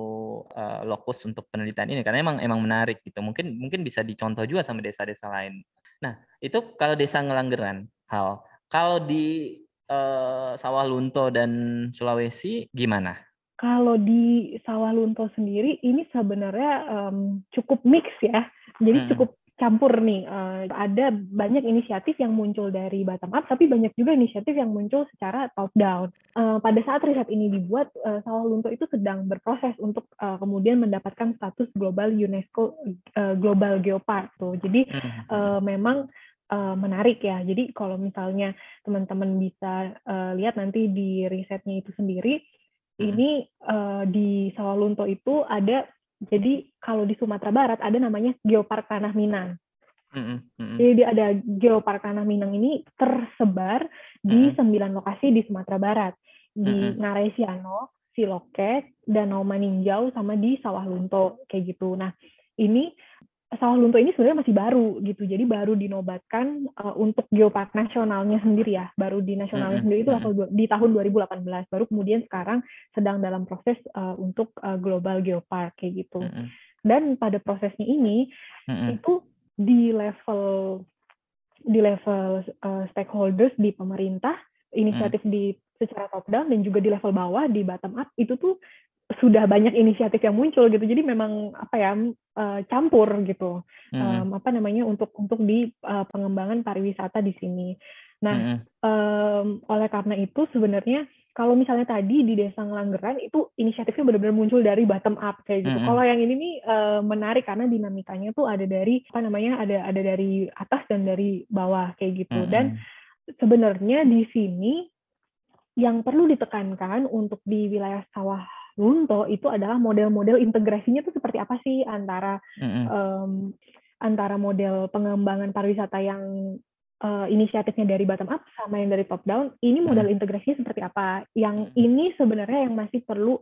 uh, lokus untuk penelitian ini karena emang emang menarik gitu. Mungkin mungkin bisa dicontoh juga sama desa-desa lain. Nah itu kalau desa Ngelanggeran, hal kalau di uh, Sawah Lunto dan Sulawesi gimana? Kalau di Sawah Lunto sendiri ini sebenarnya um, cukup mix ya. Jadi hmm. cukup campur nih. Uh, ada banyak inisiatif yang muncul dari bottom up, tapi banyak juga inisiatif yang muncul secara top down. Uh, pada saat riset ini dibuat, uh, Sawah Lunto itu sedang berproses untuk uh, kemudian mendapatkan status global UNESCO uh, Global Geopark. Tuh. Jadi uh, memang uh, menarik ya. Jadi kalau misalnya teman-teman bisa uh, lihat nanti di risetnya itu sendiri, hmm. ini uh, di Sawalunto itu ada jadi kalau di Sumatera Barat ada namanya Geopark Tanah Minang. Hmm, hmm. Jadi ada Geopark Tanah Minang ini tersebar di sembilan lokasi di Sumatera Barat, di Ngaresiano, Siloket, Danau Maninjau, sama di Sawah Lunto kayak gitu. Nah ini sawah lunto ini sebenarnya masih baru gitu. Jadi baru dinobatkan uh, untuk geopark nasionalnya sendiri ya. Baru di nasionalnya mm -hmm. sendiri itu di tahun 2018. Baru kemudian sekarang sedang dalam proses uh, untuk uh, global geopark kayak gitu. Mm -hmm. dan pada prosesnya ini itu di level di level uh, stakeholders di pemerintah inisiatif mm. di secara top down dan juga di level bawah di bottom up itu tuh sudah banyak inisiatif yang muncul gitu jadi memang apa ya uh, campur gitu mm. um, apa namanya untuk untuk di uh, pengembangan pariwisata di sini nah mm. um, oleh karena itu sebenarnya kalau misalnya tadi di Desa Ngelanggeran itu inisiatifnya benar-benar muncul dari bottom up kayak gitu. Mm -hmm. Kalau yang ini nih uh, menarik karena dinamikanya tuh ada dari apa namanya ada ada dari atas dan dari bawah kayak gitu. Mm -hmm. Dan sebenarnya di sini yang perlu ditekankan untuk di wilayah sawah Lunto itu adalah model-model integrasinya tuh seperti apa sih antara mm -hmm. um, antara model pengembangan pariwisata yang uh, inisiatifnya dari bottom up sama yang dari top down, ini modal hmm. integrasinya seperti apa? Yang ini sebenarnya yang masih perlu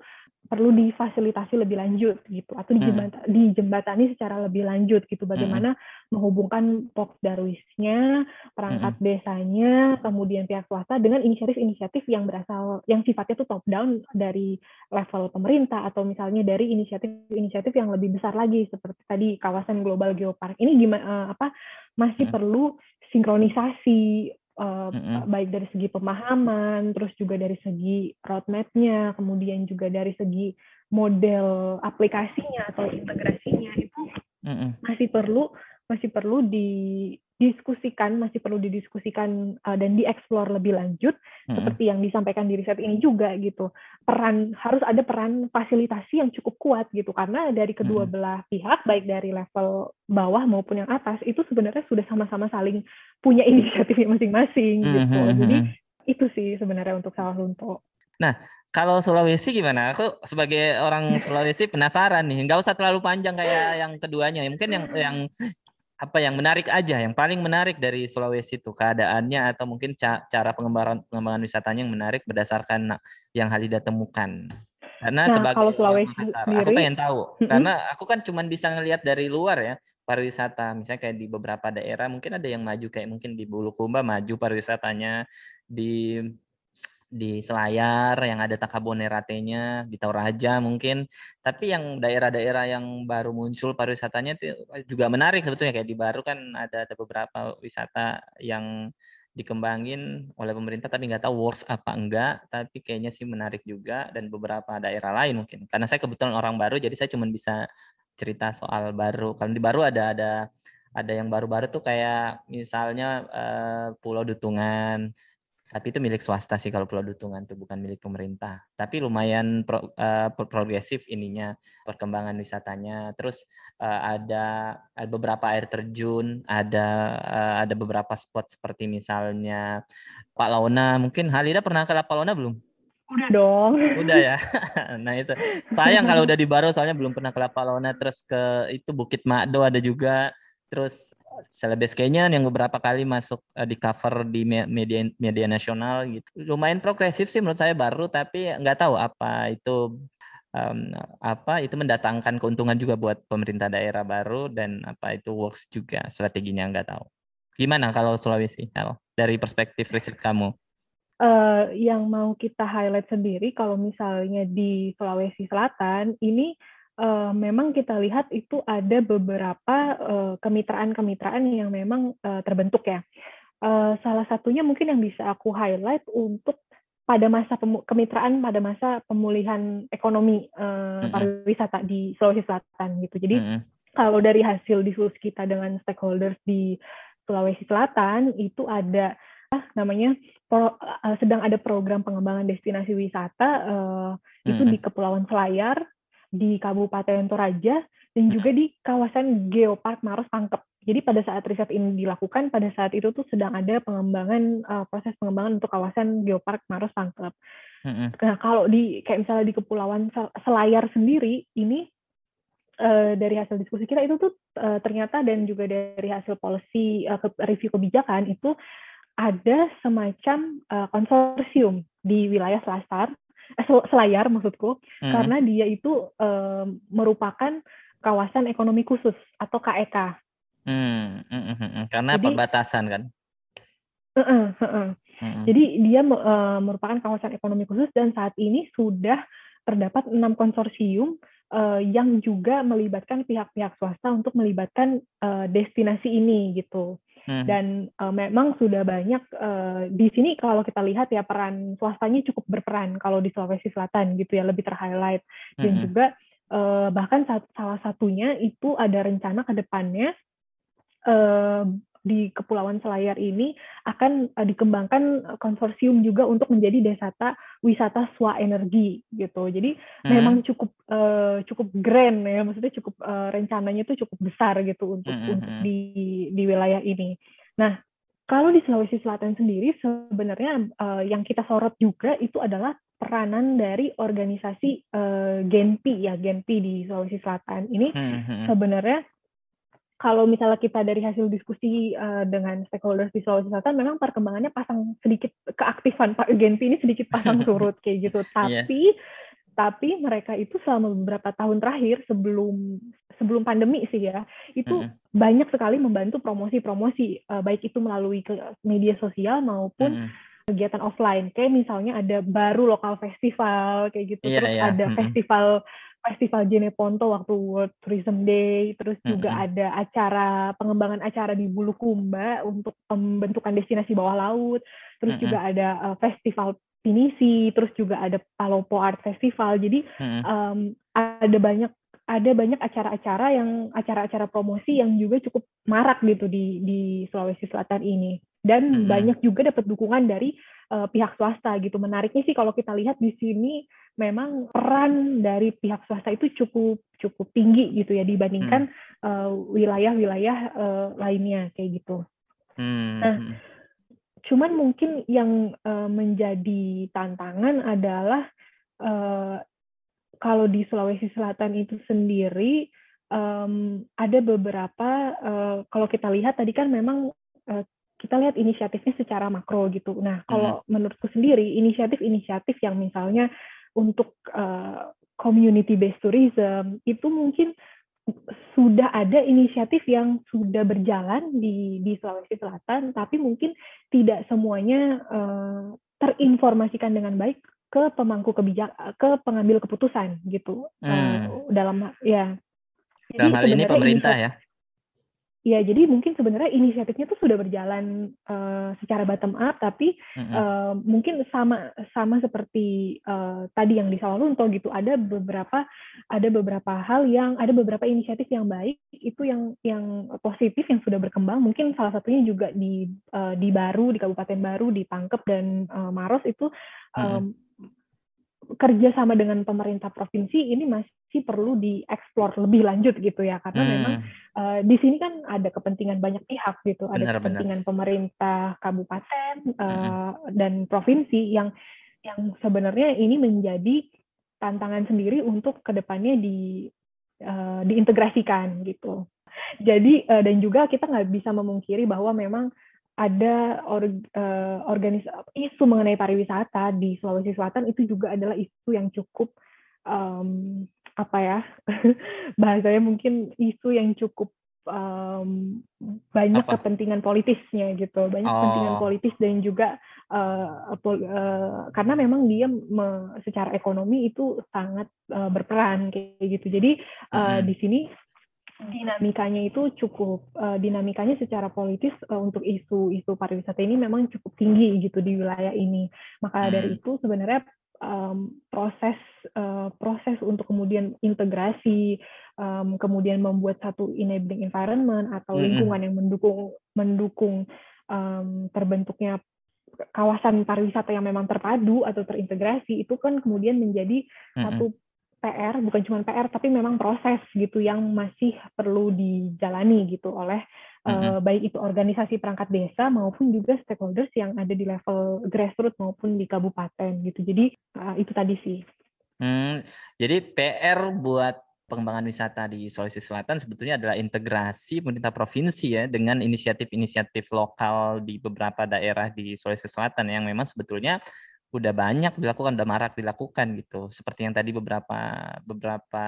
perlu difasilitasi lebih lanjut gitu atau dijembat, hmm. dijembatani secara lebih lanjut gitu bagaimana hmm. menghubungkan Pok Darwisnya, perangkat hmm. desanya, kemudian pihak swasta dengan inisiatif-inisiatif yang berasal yang sifatnya itu top down dari level pemerintah atau misalnya dari inisiatif-inisiatif yang lebih besar lagi seperti tadi kawasan global geopark. Ini gimana uh, apa masih hmm. perlu sinkronisasi uh, mm-hmm. baik dari segi pemahaman, terus juga dari segi roadmap-nya, kemudian juga dari segi model aplikasinya atau integrasinya itu mm-hmm. masih perlu masih perlu di diskusikan masih perlu didiskusikan uh, dan dieksplor lebih lanjut hmm. seperti yang disampaikan di riset ini juga gitu peran harus ada peran fasilitasi yang cukup kuat gitu karena dari kedua hmm. belah pihak baik dari level bawah maupun yang atas itu sebenarnya sudah sama-sama saling punya inisiatifnya masing-masing hmm. gitu jadi itu sih sebenarnya untuk sawah lunto. Nah kalau Sulawesi gimana? Aku sebagai orang Sulawesi penasaran nih. Nggak usah terlalu panjang kayak yang keduanya. Mungkin yang yang apa yang menarik aja, yang paling menarik dari Sulawesi itu keadaannya atau mungkin cara pengembangan pengembangan wisatanya yang menarik berdasarkan yang Halida temukan. Karena nah, sebagai kalau Sulawesi sendiri, aku pengen tahu. Mm-hmm. Karena aku kan cuma bisa ngelihat dari luar ya pariwisata. Misalnya kayak di beberapa daerah mungkin ada yang maju kayak mungkin di Bulukumba maju pariwisatanya. Di di Selayar yang ada Takaboneratenya di Toraja mungkin. Tapi yang daerah-daerah yang baru muncul pariwisatanya juga menarik sebetulnya. Kayak di Baru kan ada ada beberapa wisata yang dikembangin oleh pemerintah tapi nggak tahu works apa enggak. Tapi kayaknya sih menarik juga dan beberapa daerah lain mungkin. Karena saya kebetulan orang baru jadi saya cuma bisa cerita soal baru kalau di baru ada ada ada yang baru-baru tuh kayak misalnya uh, Pulau Dutungan tapi itu milik swasta sih kalau Pulau Dutungan itu bukan milik pemerintah. Tapi lumayan pro, uh, progresif ininya perkembangan wisatanya. Terus uh, ada, ada beberapa air terjun, ada uh, ada beberapa spot seperti misalnya Pak Launa. Mungkin Halida pernah ke Pak Launa belum? Udah dong. Udah ya. [LAUGHS] nah itu sayang kalau udah di Baro soalnya belum pernah ke Launa. Terus ke itu Bukit Makdo ada juga. Terus Celebes Canyon yang beberapa kali masuk uh, di cover di media media nasional gitu. Lumayan progresif sih menurut saya baru tapi nggak tahu apa itu um, apa itu mendatangkan keuntungan juga buat pemerintah daerah baru dan apa itu works juga strateginya nggak tahu. Gimana kalau Sulawesi, Hel? Dari perspektif riset kamu? Uh, yang mau kita highlight sendiri kalau misalnya di Sulawesi Selatan ini uh, memang kita lihat itu ada beberapa uh, kemitraan-kemitraan yang memang uh, terbentuk ya. Uh, salah satunya mungkin yang bisa aku highlight untuk pada masa kemitraan pada masa pemulihan ekonomi uh, pariwisata di Sulawesi Selatan gitu. Jadi kalau dari hasil diskusi kita dengan stakeholders di Sulawesi Selatan itu ada ah, namanya pro, uh, sedang ada program pengembangan destinasi wisata uh, mm-hmm. itu di Kepulauan Selayar di Kabupaten Toraja dan hmm. juga di kawasan Geopark Maros Pangkep. Jadi pada saat riset ini dilakukan, pada saat itu tuh sedang ada pengembangan uh, proses pengembangan untuk kawasan Geopark Maros Pangkep. Hmm. Nah kalau di kayak misalnya di Kepulauan Selayar sendiri ini uh, dari hasil diskusi kita itu tuh uh, ternyata dan juga dari hasil policy uh, review kebijakan itu ada semacam uh, konsorsium di wilayah Selasar eh, Selayar maksudku hmm. karena dia itu eh, merupakan kawasan ekonomi khusus atau KEK. E hmm, hmm, hmm, hmm. Karena Jadi, perbatasan kan. Uh, uh, uh, uh. Hmm. Jadi dia uh, merupakan kawasan ekonomi khusus dan saat ini sudah terdapat enam konsorsium uh, yang juga melibatkan pihak-pihak swasta untuk melibatkan uh, destinasi ini gitu. Hmm. Dan uh, memang sudah banyak uh, di sini kalau kita lihat ya peran swastanya cukup berperan kalau di Sulawesi Selatan gitu ya lebih terhighlight dan hmm. juga uh, bahkan salah satunya itu ada rencana ke depannya uh, di Kepulauan Selayar ini akan uh, dikembangkan konsorsium juga untuk menjadi desata wisata swa energi gitu. Jadi hmm. memang cukup uh, cukup grand ya, maksudnya cukup uh, rencananya itu cukup besar gitu untuk hmm. untuk di di wilayah ini. Nah, kalau di Sulawesi Selatan sendiri sebenarnya uh, yang kita sorot juga itu adalah peranan dari organisasi uh, Genpi ya Genpi di Sulawesi Selatan ini hmm. sebenarnya kalau misalnya kita dari hasil diskusi uh, dengan stakeholders di Sulawesi Selatan, memang perkembangannya pasang sedikit keaktifan Pak Genpi ini sedikit pasang surut kayak gitu. [LAUGHS] Iya. Tapi yeah. tapi mereka itu selama beberapa tahun terakhir sebelum sebelum pandemi sih ya, itu mm -hmm. banyak sekali membantu promosi-promosi uh, baik itu melalui media sosial maupun mm -hmm kegiatan offline kayak misalnya ada baru lokal festival kayak gitu yeah, terus yeah. ada mm -hmm. festival Festival Jeneponto waktu World Tourism Day, terus juga mm-hmm. ada acara pengembangan acara di Bulukumba untuk pembentukan destinasi bawah laut, terus mm-hmm. juga ada uh, festival Pinisi, terus juga ada Palopo Art Festival. Jadi mm-hmm. um, ada banyak ada banyak acara-acara yang acara-acara promosi yang juga cukup marak gitu di di Sulawesi Selatan ini dan mm-hmm. banyak juga dapat dukungan dari uh, pihak swasta gitu. Menariknya sih kalau kita lihat di sini memang peran dari pihak swasta itu cukup cukup tinggi gitu ya dibandingkan hmm. uh, wilayah-wilayah uh, lainnya kayak gitu. Hmm. Nah, hmm. cuman mungkin yang uh, menjadi tantangan adalah uh, kalau di Sulawesi Selatan itu sendiri um, ada beberapa uh, kalau kita lihat tadi kan memang uh, kita lihat inisiatifnya secara makro gitu. Nah, kalau hmm. menurutku sendiri inisiatif-inisiatif yang misalnya untuk uh, community based tourism itu mungkin sudah ada inisiatif yang sudah berjalan di di Sulawesi Selatan, tapi mungkin tidak semuanya uh, terinformasikan dengan baik ke pemangku kebijakan, ke pengambil keputusan gitu hmm. uh, dalam ya. Dalam hal ini pemerintah ya. Ya, jadi mungkin sebenarnya inisiatifnya tuh sudah berjalan uh, secara bottom up, tapi mm-hmm. uh, mungkin sama sama seperti uh, tadi yang di Sawalunto gitu, ada beberapa ada beberapa hal yang ada beberapa inisiatif yang baik itu yang yang positif yang sudah berkembang. Mungkin salah satunya juga di uh, di Baru di Kabupaten Baru di Pangkep dan uh, Maros itu um, mm-hmm. Kerjasama dengan pemerintah provinsi ini masih sih perlu dieksplor lebih lanjut gitu ya karena hmm. memang uh, di sini kan ada kepentingan banyak pihak gitu ada benar, kepentingan benar. pemerintah kabupaten uh, hmm. dan provinsi yang yang sebenarnya ini menjadi tantangan sendiri untuk ke depannya di uh, diintegrasikan gitu jadi uh, dan juga kita nggak bisa memungkiri bahwa memang ada or, uh, organis isu mengenai pariwisata di Sulawesi Selatan itu juga adalah isu yang cukup um, apa ya [LAUGHS] bahasanya mungkin isu yang cukup um, banyak apa? kepentingan politisnya gitu banyak oh. kepentingan politis dan juga uh, pol, uh, karena memang dia me, secara ekonomi itu sangat uh, berperan kayak gitu jadi uh, hmm. di sini dinamikanya itu cukup uh, dinamikanya secara politis uh, untuk isu-isu pariwisata ini memang cukup tinggi gitu di wilayah ini. Maka hmm. dari itu sebenarnya um, proses uh, proses untuk kemudian integrasi, um, kemudian membuat satu enabling environment atau lingkungan yang mendukung mendukung um, terbentuknya kawasan pariwisata yang memang terpadu atau terintegrasi itu kan kemudian menjadi satu PR bukan cuma PR tapi memang proses gitu yang masih perlu dijalani gitu oleh uh, baik itu organisasi perangkat desa maupun juga stakeholders yang ada di level grassroots maupun di kabupaten gitu jadi uh, itu tadi sih. Hmm, jadi PR buat pengembangan wisata di Sulawesi Selatan sebetulnya adalah integrasi pemerintah provinsi ya dengan inisiatif-inisiatif lokal di beberapa daerah di Sulawesi Selatan yang memang sebetulnya udah banyak dilakukan, udah marak dilakukan gitu. Seperti yang tadi beberapa beberapa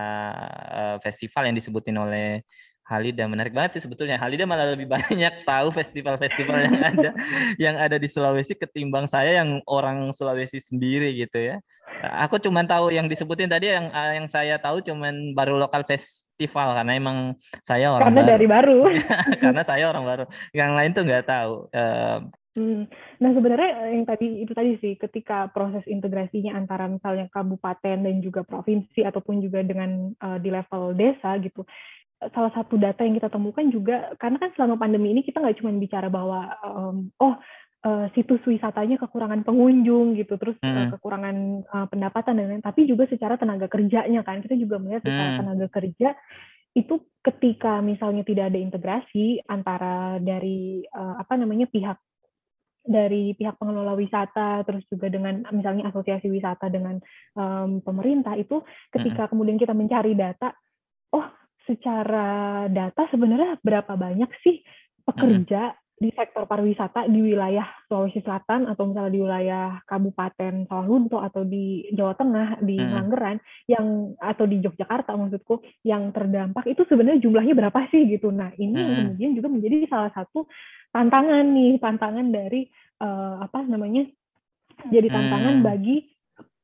uh, festival yang disebutin oleh Halida menarik banget sih sebetulnya. Halida malah lebih [LAUGHS] banyak tahu festival-festival yang ada yang ada di Sulawesi ketimbang saya yang orang Sulawesi sendiri gitu ya. Aku cuma tahu yang disebutin tadi yang yang saya tahu cuma baru lokal festival karena emang saya orang karena baru. dari baru. [LAUGHS] karena saya orang baru. Yang lain tuh nggak tahu. Hmm. Nah sebenarnya yang tadi itu tadi sih ketika proses integrasinya antara misalnya kabupaten dan juga provinsi ataupun juga dengan uh, di level desa gitu salah satu data yang kita temukan juga karena kan selama pandemi ini kita nggak cuma bicara bahwa um, oh uh, situs wisatanya kekurangan pengunjung gitu terus hmm. uh, kekurangan uh, pendapatan dan lain tapi juga secara tenaga kerjanya kan kita juga melihat secara hmm. tenaga kerja itu ketika misalnya tidak ada integrasi antara dari uh, apa namanya pihak dari pihak pengelola wisata terus juga dengan misalnya asosiasi wisata dengan um, pemerintah itu ketika hmm. kemudian kita mencari data oh secara data sebenarnya berapa banyak sih pekerja di sektor pariwisata di wilayah Sulawesi Selatan atau misalnya di wilayah Kabupaten Sawalunto atau di Jawa Tengah di hmm. Manggeran yang atau di Yogyakarta maksudku yang terdampak itu sebenarnya jumlahnya berapa sih gitu. Nah, ini hmm. kemudian juga menjadi salah satu tantangan nih, tantangan dari uh, apa namanya? jadi tantangan hmm. bagi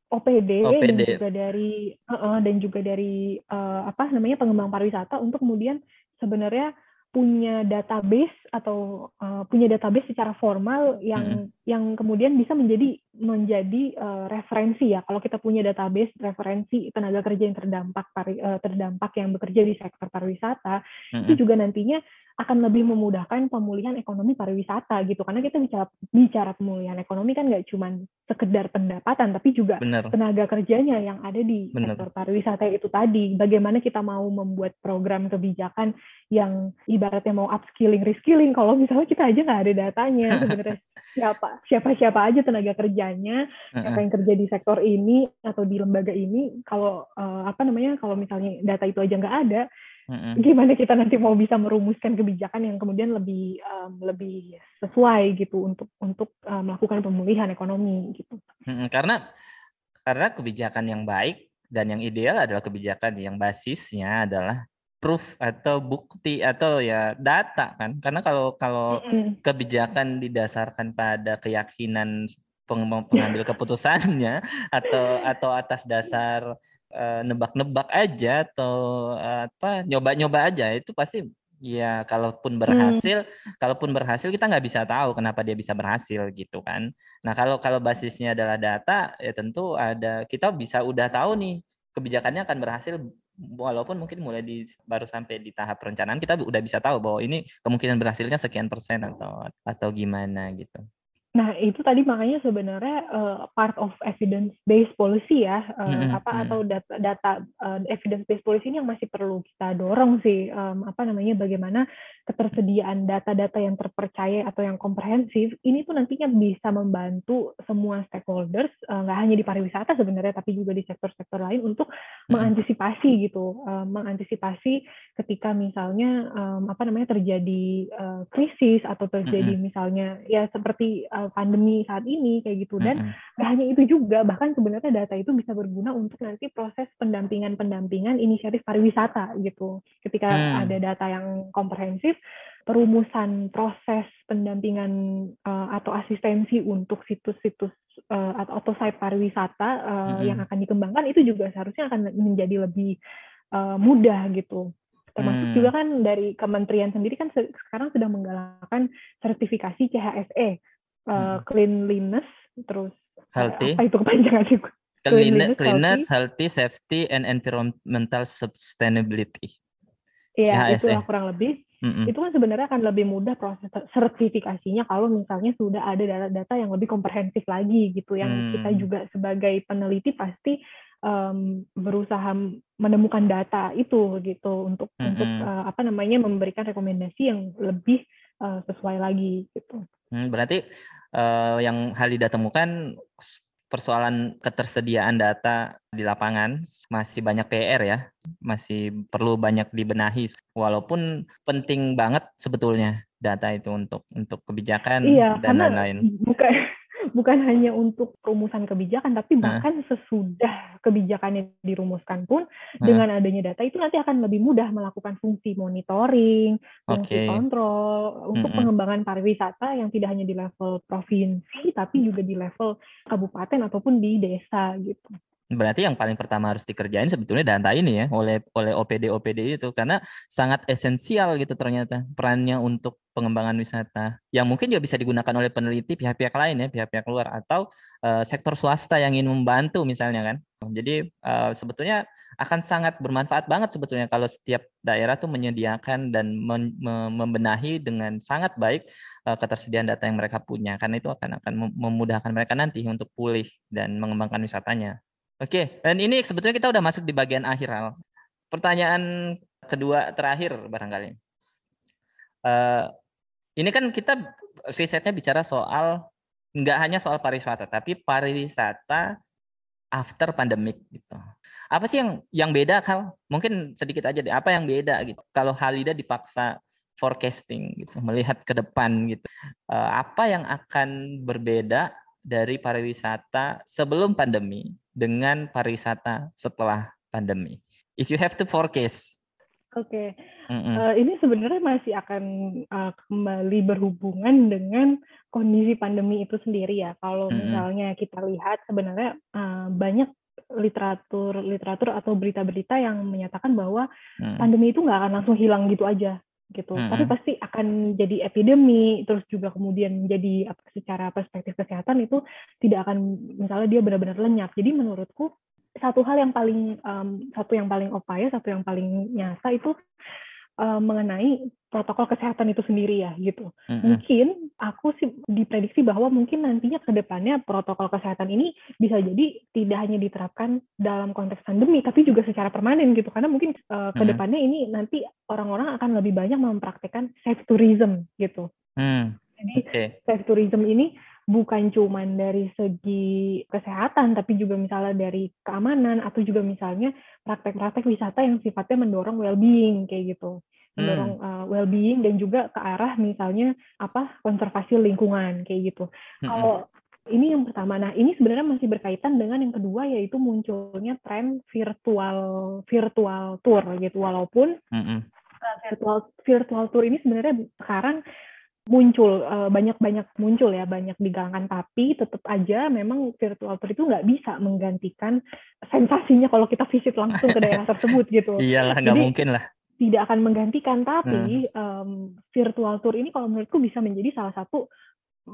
OPD, OPD. dan juga dari uh, dan juga dari uh, apa namanya pengembang pariwisata untuk kemudian sebenarnya punya database atau uh, punya database secara formal yang hmm. yang kemudian bisa menjadi menjadi uh, referensi ya kalau kita punya database referensi tenaga kerja yang terdampak pari, uh, terdampak yang bekerja di sektor pariwisata hmm. itu juga nantinya akan lebih memudahkan pemulihan ekonomi pariwisata gitu karena kita bicara bicara pemulihan ekonomi kan nggak cuma sekedar pendapatan tapi juga Bener. tenaga kerjanya yang ada di Bener. sektor pariwisata itu tadi bagaimana kita mau membuat program kebijakan yang ibaratnya mau upskilling reskilling kalau misalnya kita aja nggak ada datanya [LAUGHS] sebenarnya siapa siapa siapa aja tenaga kerjanya siapa yang kerja di sektor ini atau di lembaga ini kalau uh, apa namanya kalau misalnya data itu aja nggak ada. Gimana kita nanti mau bisa merumuskan kebijakan yang kemudian lebih um, lebih sesuai gitu untuk untuk uh, melakukan pemulihan ekonomi gitu. Karena karena kebijakan yang baik dan yang ideal adalah kebijakan yang basisnya adalah proof atau bukti atau ya data kan. Karena kalau kalau mm-hmm. kebijakan didasarkan pada keyakinan pengambil keputusannya [LAUGHS] atau atau atas dasar uh, nebak-nebak aja atau uh, apa nyoba-nyoba aja itu pasti ya kalaupun hmm. berhasil hmm. kalaupun berhasil kita nggak bisa tahu kenapa dia bisa berhasil gitu kan nah kalau kalau basisnya adalah data ya tentu ada kita bisa udah tahu nih kebijakannya akan berhasil walaupun mungkin mulai di baru sampai di tahap perencanaan kita udah bisa tahu bahwa ini kemungkinan berhasilnya sekian persen atau atau gimana gitu Nah, itu tadi makanya sebenarnya uh, part of evidence based policy ya, uh, mm-hmm. apa atau data, data uh, evidence based policy ini yang masih perlu kita dorong sih, um, apa namanya bagaimana ketersediaan data-data yang terpercaya atau yang komprehensif ini tuh nantinya bisa membantu semua stakeholders nggak uh, hanya di pariwisata sebenarnya tapi juga di sektor-sektor lain untuk mm-hmm. mengantisipasi gitu, uh, mengantisipasi ketika misalnya um, apa namanya terjadi uh, krisis atau terjadi mm-hmm. misalnya ya seperti uh, pandemi saat ini kayak gitu dan mm-hmm. hanya itu juga bahkan sebenarnya data itu bisa berguna untuk nanti proses pendampingan-pendampingan inisiatif pariwisata gitu ketika mm. ada data yang komprehensif perumusan proses pendampingan uh, atau asistensi untuk situs-situs uh, atau, atau site pariwisata uh, mm-hmm. yang akan dikembangkan itu juga seharusnya akan menjadi lebih uh, mudah gitu termasuk hmm. juga kan dari kementerian sendiri kan sekarang sedang menggalakkan sertifikasi CHSE uh, cleanliness terus healthy apa itu kepanjangan sih cleanliness, cleanliness healthy. safety and environmental sustainability Iya, itu lah kurang lebih. Mm-hmm. Itu kan sebenarnya akan lebih mudah proses sertifikasinya kalau misalnya sudah ada data-data yang lebih komprehensif lagi gitu, yang mm. kita juga sebagai peneliti pasti um, berusaha menemukan data itu gitu untuk mm-hmm. untuk uh, apa namanya memberikan rekomendasi yang lebih uh, sesuai lagi gitu. Hmm, berarti uh, yang Halida temukan persoalan ketersediaan data di lapangan masih banyak PR ya, masih perlu banyak dibenahi. Walaupun penting banget sebetulnya data itu untuk untuk kebijakan iya, dan lain-lain. Bukan bukan hanya untuk rumusan kebijakan, tapi bahkan sesudah kebijakannya dirumuskan pun dengan adanya data itu nanti akan lebih mudah melakukan fungsi monitoring, fungsi Oke. kontrol untuk Mm-mm. pengembangan pariwisata yang tidak hanya di level provinsi, tapi juga di level kabupaten ataupun di desa gitu. Berarti yang paling pertama harus dikerjain sebetulnya data ini ya oleh oleh OPD OPD itu karena sangat esensial gitu ternyata perannya untuk pengembangan wisata yang mungkin juga bisa digunakan oleh peneliti pihak-pihak lain ya pihak-pihak luar atau uh, sektor swasta yang ingin membantu misalnya kan. Jadi uh, sebetulnya akan sangat bermanfaat banget sebetulnya kalau setiap daerah tuh menyediakan dan membenahi dengan sangat baik uh, ketersediaan data yang mereka punya karena itu akan akan memudahkan mereka nanti untuk pulih dan mengembangkan wisatanya. Oke, dan ini sebetulnya kita udah masuk di bagian akhir hal. Pertanyaan kedua terakhir barangkali. Uh, ini kan kita risetnya bicara soal nggak hanya soal pariwisata, tapi pariwisata after pandemic gitu. Apa sih yang yang beda Kal? Mungkin sedikit aja deh. Apa yang beda gitu? Kalau Halida dipaksa forecasting gitu, melihat ke depan gitu. Uh, apa yang akan berbeda dari pariwisata sebelum pandemi dengan pariwisata setelah pandemi. If you have to forecast. Oke, okay. mm uh, ini sebenarnya masih akan uh, kembali berhubungan dengan kondisi pandemi itu sendiri ya. Kalau mm -mm. misalnya kita lihat sebenarnya uh, banyak literatur literatur atau berita-berita yang menyatakan bahwa mm. pandemi itu nggak akan langsung hilang gitu aja gitu. Mm -hmm. Tapi pasti akan jadi epidemi, terus juga kemudian jadi secara perspektif kesehatan itu tidak akan misalnya dia benar-benar lenyap. Jadi menurutku satu hal yang paling um, satu yang paling upaya, satu yang paling nyata itu uh, mengenai protokol kesehatan itu sendiri ya gitu. Mm-hmm. Mungkin aku sih diprediksi bahwa mungkin nantinya ke depannya protokol kesehatan ini bisa jadi tidak hanya diterapkan dalam konteks pandemi tapi juga secara permanen gitu karena mungkin uh, ke depannya mm-hmm. ini nanti orang-orang akan lebih banyak mempraktekkan safe tourism gitu. Mm. Jadi okay. safe tourism ini bukan cuma dari segi kesehatan, tapi juga misalnya dari keamanan atau juga misalnya praktek-praktek wisata yang sifatnya mendorong well-being kayak gitu, mendorong hmm. uh, well-being dan juga ke arah misalnya apa konservasi lingkungan kayak gitu. Hmm. Kalau ini yang pertama, nah ini sebenarnya masih berkaitan dengan yang kedua yaitu munculnya tren virtual virtual tour gitu, walaupun hmm. uh, virtual virtual tour ini sebenarnya sekarang muncul banyak-banyak uh, muncul ya banyak digalangkan tapi tetap aja memang virtual tour itu nggak bisa menggantikan sensasinya kalau kita visit langsung ke daerah tersebut gitu. Iyalah nggak mungkin lah. Tidak akan menggantikan tapi hmm. um, virtual tour ini kalau menurutku bisa menjadi salah satu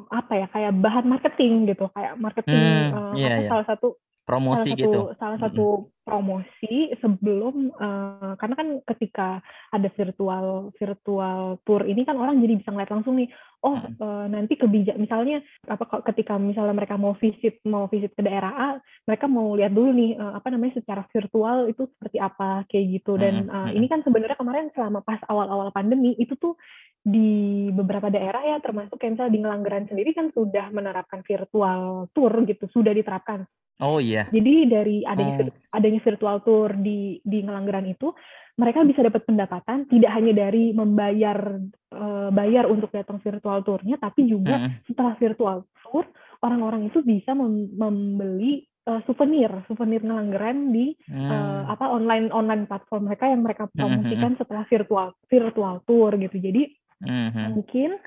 apa ya kayak bahan marketing gitu kayak marketing hmm, uh, iya, apa, iya. salah satu promosi salah gitu. Satu, salah satu promosi sebelum uh, karena kan ketika ada virtual virtual tour ini kan orang jadi bisa ngeliat langsung nih oh uh, nanti kebijak misalnya apa ketika misalnya mereka mau visit mau visit ke daerah A mereka mau lihat dulu nih uh, apa namanya secara virtual itu seperti apa kayak gitu. Dan uh, ini kan sebenarnya kemarin selama pas awal-awal pandemi itu tuh di beberapa daerah ya termasuk kayak misalnya di Ngelanggeran sendiri kan sudah menerapkan virtual tour gitu sudah diterapkan Oh iya. Jadi dari adanya oh. adanya virtual tour di di Ngelanggeran itu mereka bisa dapat pendapatan tidak hanya dari membayar uh, bayar untuk datang virtual tournya tapi juga hmm. setelah virtual tour orang-orang itu bisa mem membeli uh, souvenir souvenir Ngelanggeran di hmm. uh, apa online online platform mereka yang mereka promosikan hmm. setelah virtual virtual tour gitu. Jadi hmm. mungkin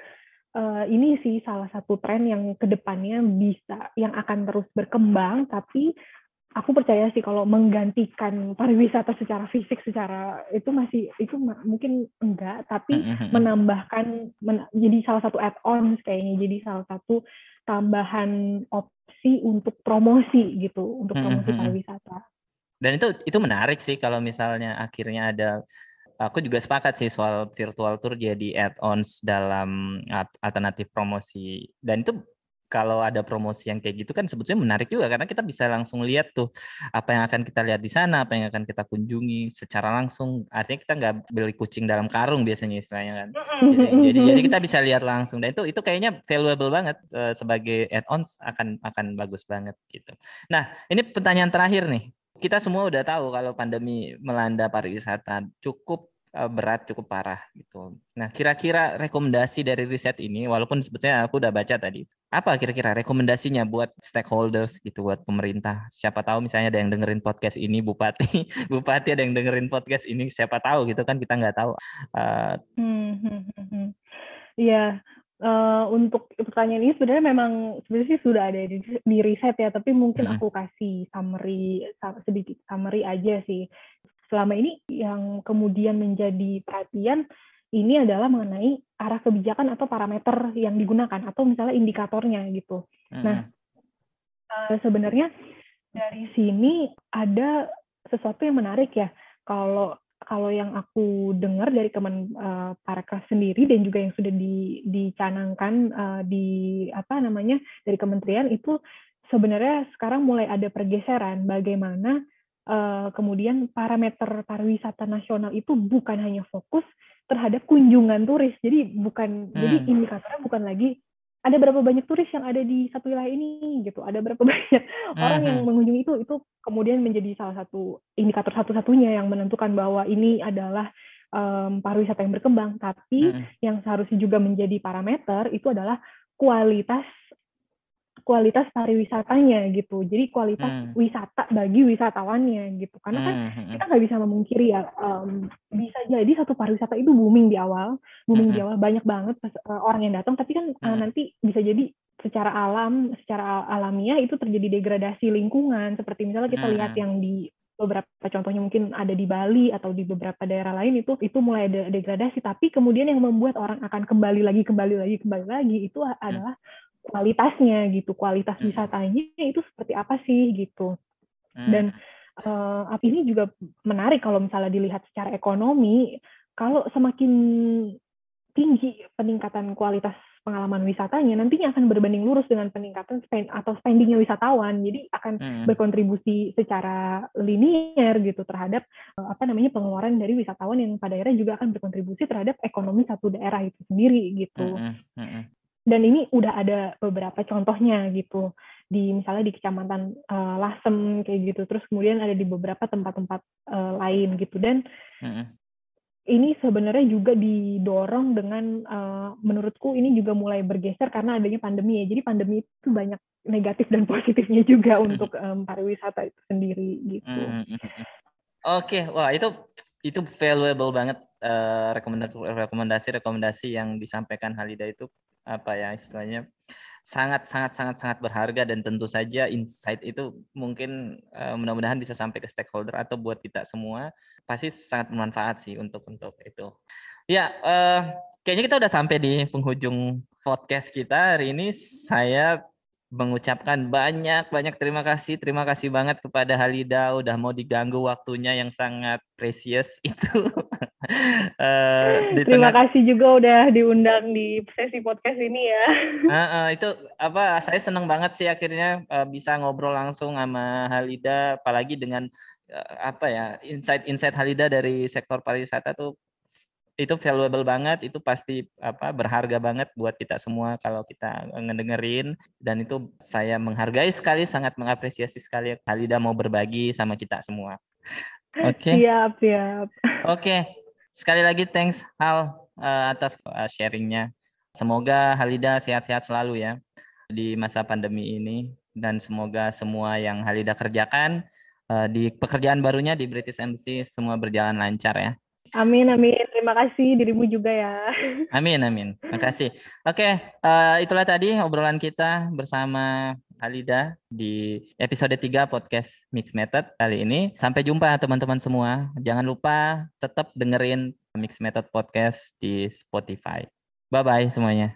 Uh, ini sih salah satu tren yang ke depannya bisa yang akan terus berkembang tapi aku percaya sih kalau menggantikan pariwisata secara fisik secara itu masih itu mungkin enggak tapi menambahkan men, jadi salah satu add-on kayaknya jadi salah satu tambahan opsi untuk promosi gitu untuk promosi pariwisata. Dan itu itu menarik sih kalau misalnya akhirnya ada aku juga sepakat sih soal virtual tour jadi add-ons dalam alternatif promosi dan itu kalau ada promosi yang kayak gitu kan sebetulnya menarik juga karena kita bisa langsung lihat tuh apa yang akan kita lihat di sana, apa yang akan kita kunjungi secara langsung. Artinya kita nggak beli kucing dalam karung biasanya istilahnya kan. Jadi, jadi, jadi kita bisa lihat langsung dan itu itu kayaknya valuable banget uh, sebagai add-ons akan akan bagus banget gitu. Nah ini pertanyaan terakhir nih kita semua udah tahu kalau pandemi melanda pariwisata cukup uh, berat, cukup parah gitu. Nah, kira-kira rekomendasi dari riset ini, walaupun sebetulnya aku udah baca tadi, apa kira-kira rekomendasinya buat stakeholders gitu, buat pemerintah? Siapa tahu misalnya ada yang dengerin podcast ini, bupati, [LAUGHS] bupati ada yang dengerin podcast ini, siapa tahu gitu kan kita nggak tahu. Uh, hmm, hmm, hmm, hmm. Uh, untuk pertanyaan ini sebenarnya memang sebenarnya sih sudah ada di, di riset ya, tapi mungkin aku kasih summary sedikit summary aja sih. Selama ini yang kemudian menjadi perhatian ini adalah mengenai arah kebijakan atau parameter yang digunakan atau misalnya indikatornya gitu. Hmm. Nah, uh, sebenarnya dari sini ada sesuatu yang menarik ya. Kalau kalau yang aku dengar dari teman uh, Parekraf sendiri dan juga yang sudah di, dicanangkan uh, di apa namanya dari kementerian itu sebenarnya sekarang mulai ada pergeseran bagaimana uh, kemudian parameter pariwisata nasional itu bukan hanya fokus terhadap kunjungan turis jadi bukan hmm. jadi indikatornya bukan lagi ada berapa banyak turis yang ada di satu wilayah ini gitu ada berapa [LAUGHS] banyak orang yang mm-hmm. mengunjungi itu itu kemudian menjadi salah satu indikator satu-satunya yang menentukan bahwa ini adalah um, pariwisata yang berkembang tapi hmm. yang seharusnya juga menjadi parameter itu adalah kualitas kualitas pariwisatanya gitu. Jadi kualitas hmm. wisata bagi wisatawannya gitu. Karena kan hmm. hmm kita hmm. nggak bisa memungkiri ya um, bisa jadi satu pariwisata itu booming di awal, booming hmm. di awal banyak banget uh, orang yang datang, tapi kan uh, hmm. uh, nanti bisa jadi secara alam, secara alamiah itu terjadi degradasi lingkungan. Seperti misalnya kita hmm. lihat yang di beberapa contohnya mungkin ada di Bali atau di beberapa daerah lain itu itu mulai ada degradasi tapi kemudian yang membuat orang akan kembali lagi kembali lagi kembali lagi itu adalah kualitasnya gitu kualitas hmm. wisatanya itu seperti apa sih gitu hmm. dan uh, ini juga menarik kalau misalnya dilihat secara ekonomi kalau semakin tinggi peningkatan kualitas pengalaman wisatanya nantinya akan berbanding lurus dengan peningkatan spend atau spendingnya wisatawan jadi akan hmm. berkontribusi secara linier gitu terhadap uh, apa namanya pengeluaran dari wisatawan yang pada akhirnya juga akan berkontribusi terhadap ekonomi satu daerah itu sendiri gitu hmm. Hmm dan ini udah ada beberapa contohnya gitu di misalnya di kecamatan uh, Lasem kayak gitu terus kemudian ada di beberapa tempat-tempat uh, lain gitu dan mm-hmm. ini sebenarnya juga didorong dengan uh, menurutku ini juga mulai bergeser karena adanya pandemi ya jadi pandemi itu banyak negatif dan positifnya juga untuk um, pariwisata itu sendiri gitu. Mm-hmm. Oke, okay. wah itu itu valuable banget uh, rekomendasi rekomendasi yang disampaikan Halida itu apa ya istilahnya sangat sangat sangat sangat berharga dan tentu saja insight itu mungkin uh, mudah-mudahan bisa sampai ke stakeholder atau buat kita semua pasti sangat bermanfaat sih untuk untuk itu. Ya, uh, kayaknya kita udah sampai di penghujung podcast kita hari ini. Saya mengucapkan banyak banyak terima kasih. Terima kasih banget kepada Halida udah mau diganggu waktunya yang sangat precious [LAUGHS] itu. Uh, terima tengah... kasih juga udah diundang di sesi podcast ini ya. [LAUGHS] Uh, uh, itu apa saya senang banget sih akhirnya uh, bisa ngobrol langsung sama Halida apalagi dengan uh, apa ya insight-insight Halida dari sektor pariwisata tuh itu valuable banget, itu pasti apa berharga banget buat kita semua kalau kita ngedengerin dan itu saya menghargai sekali, sangat mengapresiasi sekali Halida mau berbagi sama kita semua. Oke. Okay. Siap, siap. Oke. Okay. Sekali lagi thanks Hal uh, atas uh, sharingnya. Semoga Halida sehat-sehat selalu ya di masa pandemi ini dan semoga semua yang Halida kerjakan uh, di pekerjaan barunya di British Embassy semua berjalan lancar ya. Amin, amin. Terima kasih dirimu juga ya. [LAUGHS] Amin, amin. Terima kasih. Oke, uh, itulah tadi obrolan kita bersama Halida di episode 3 podcast Mix Method kali ini. Sampai jumpa teman-teman semua. Jangan lupa tetap dengerin Mix Method podcast di Spotify. Bye-bye semuanya.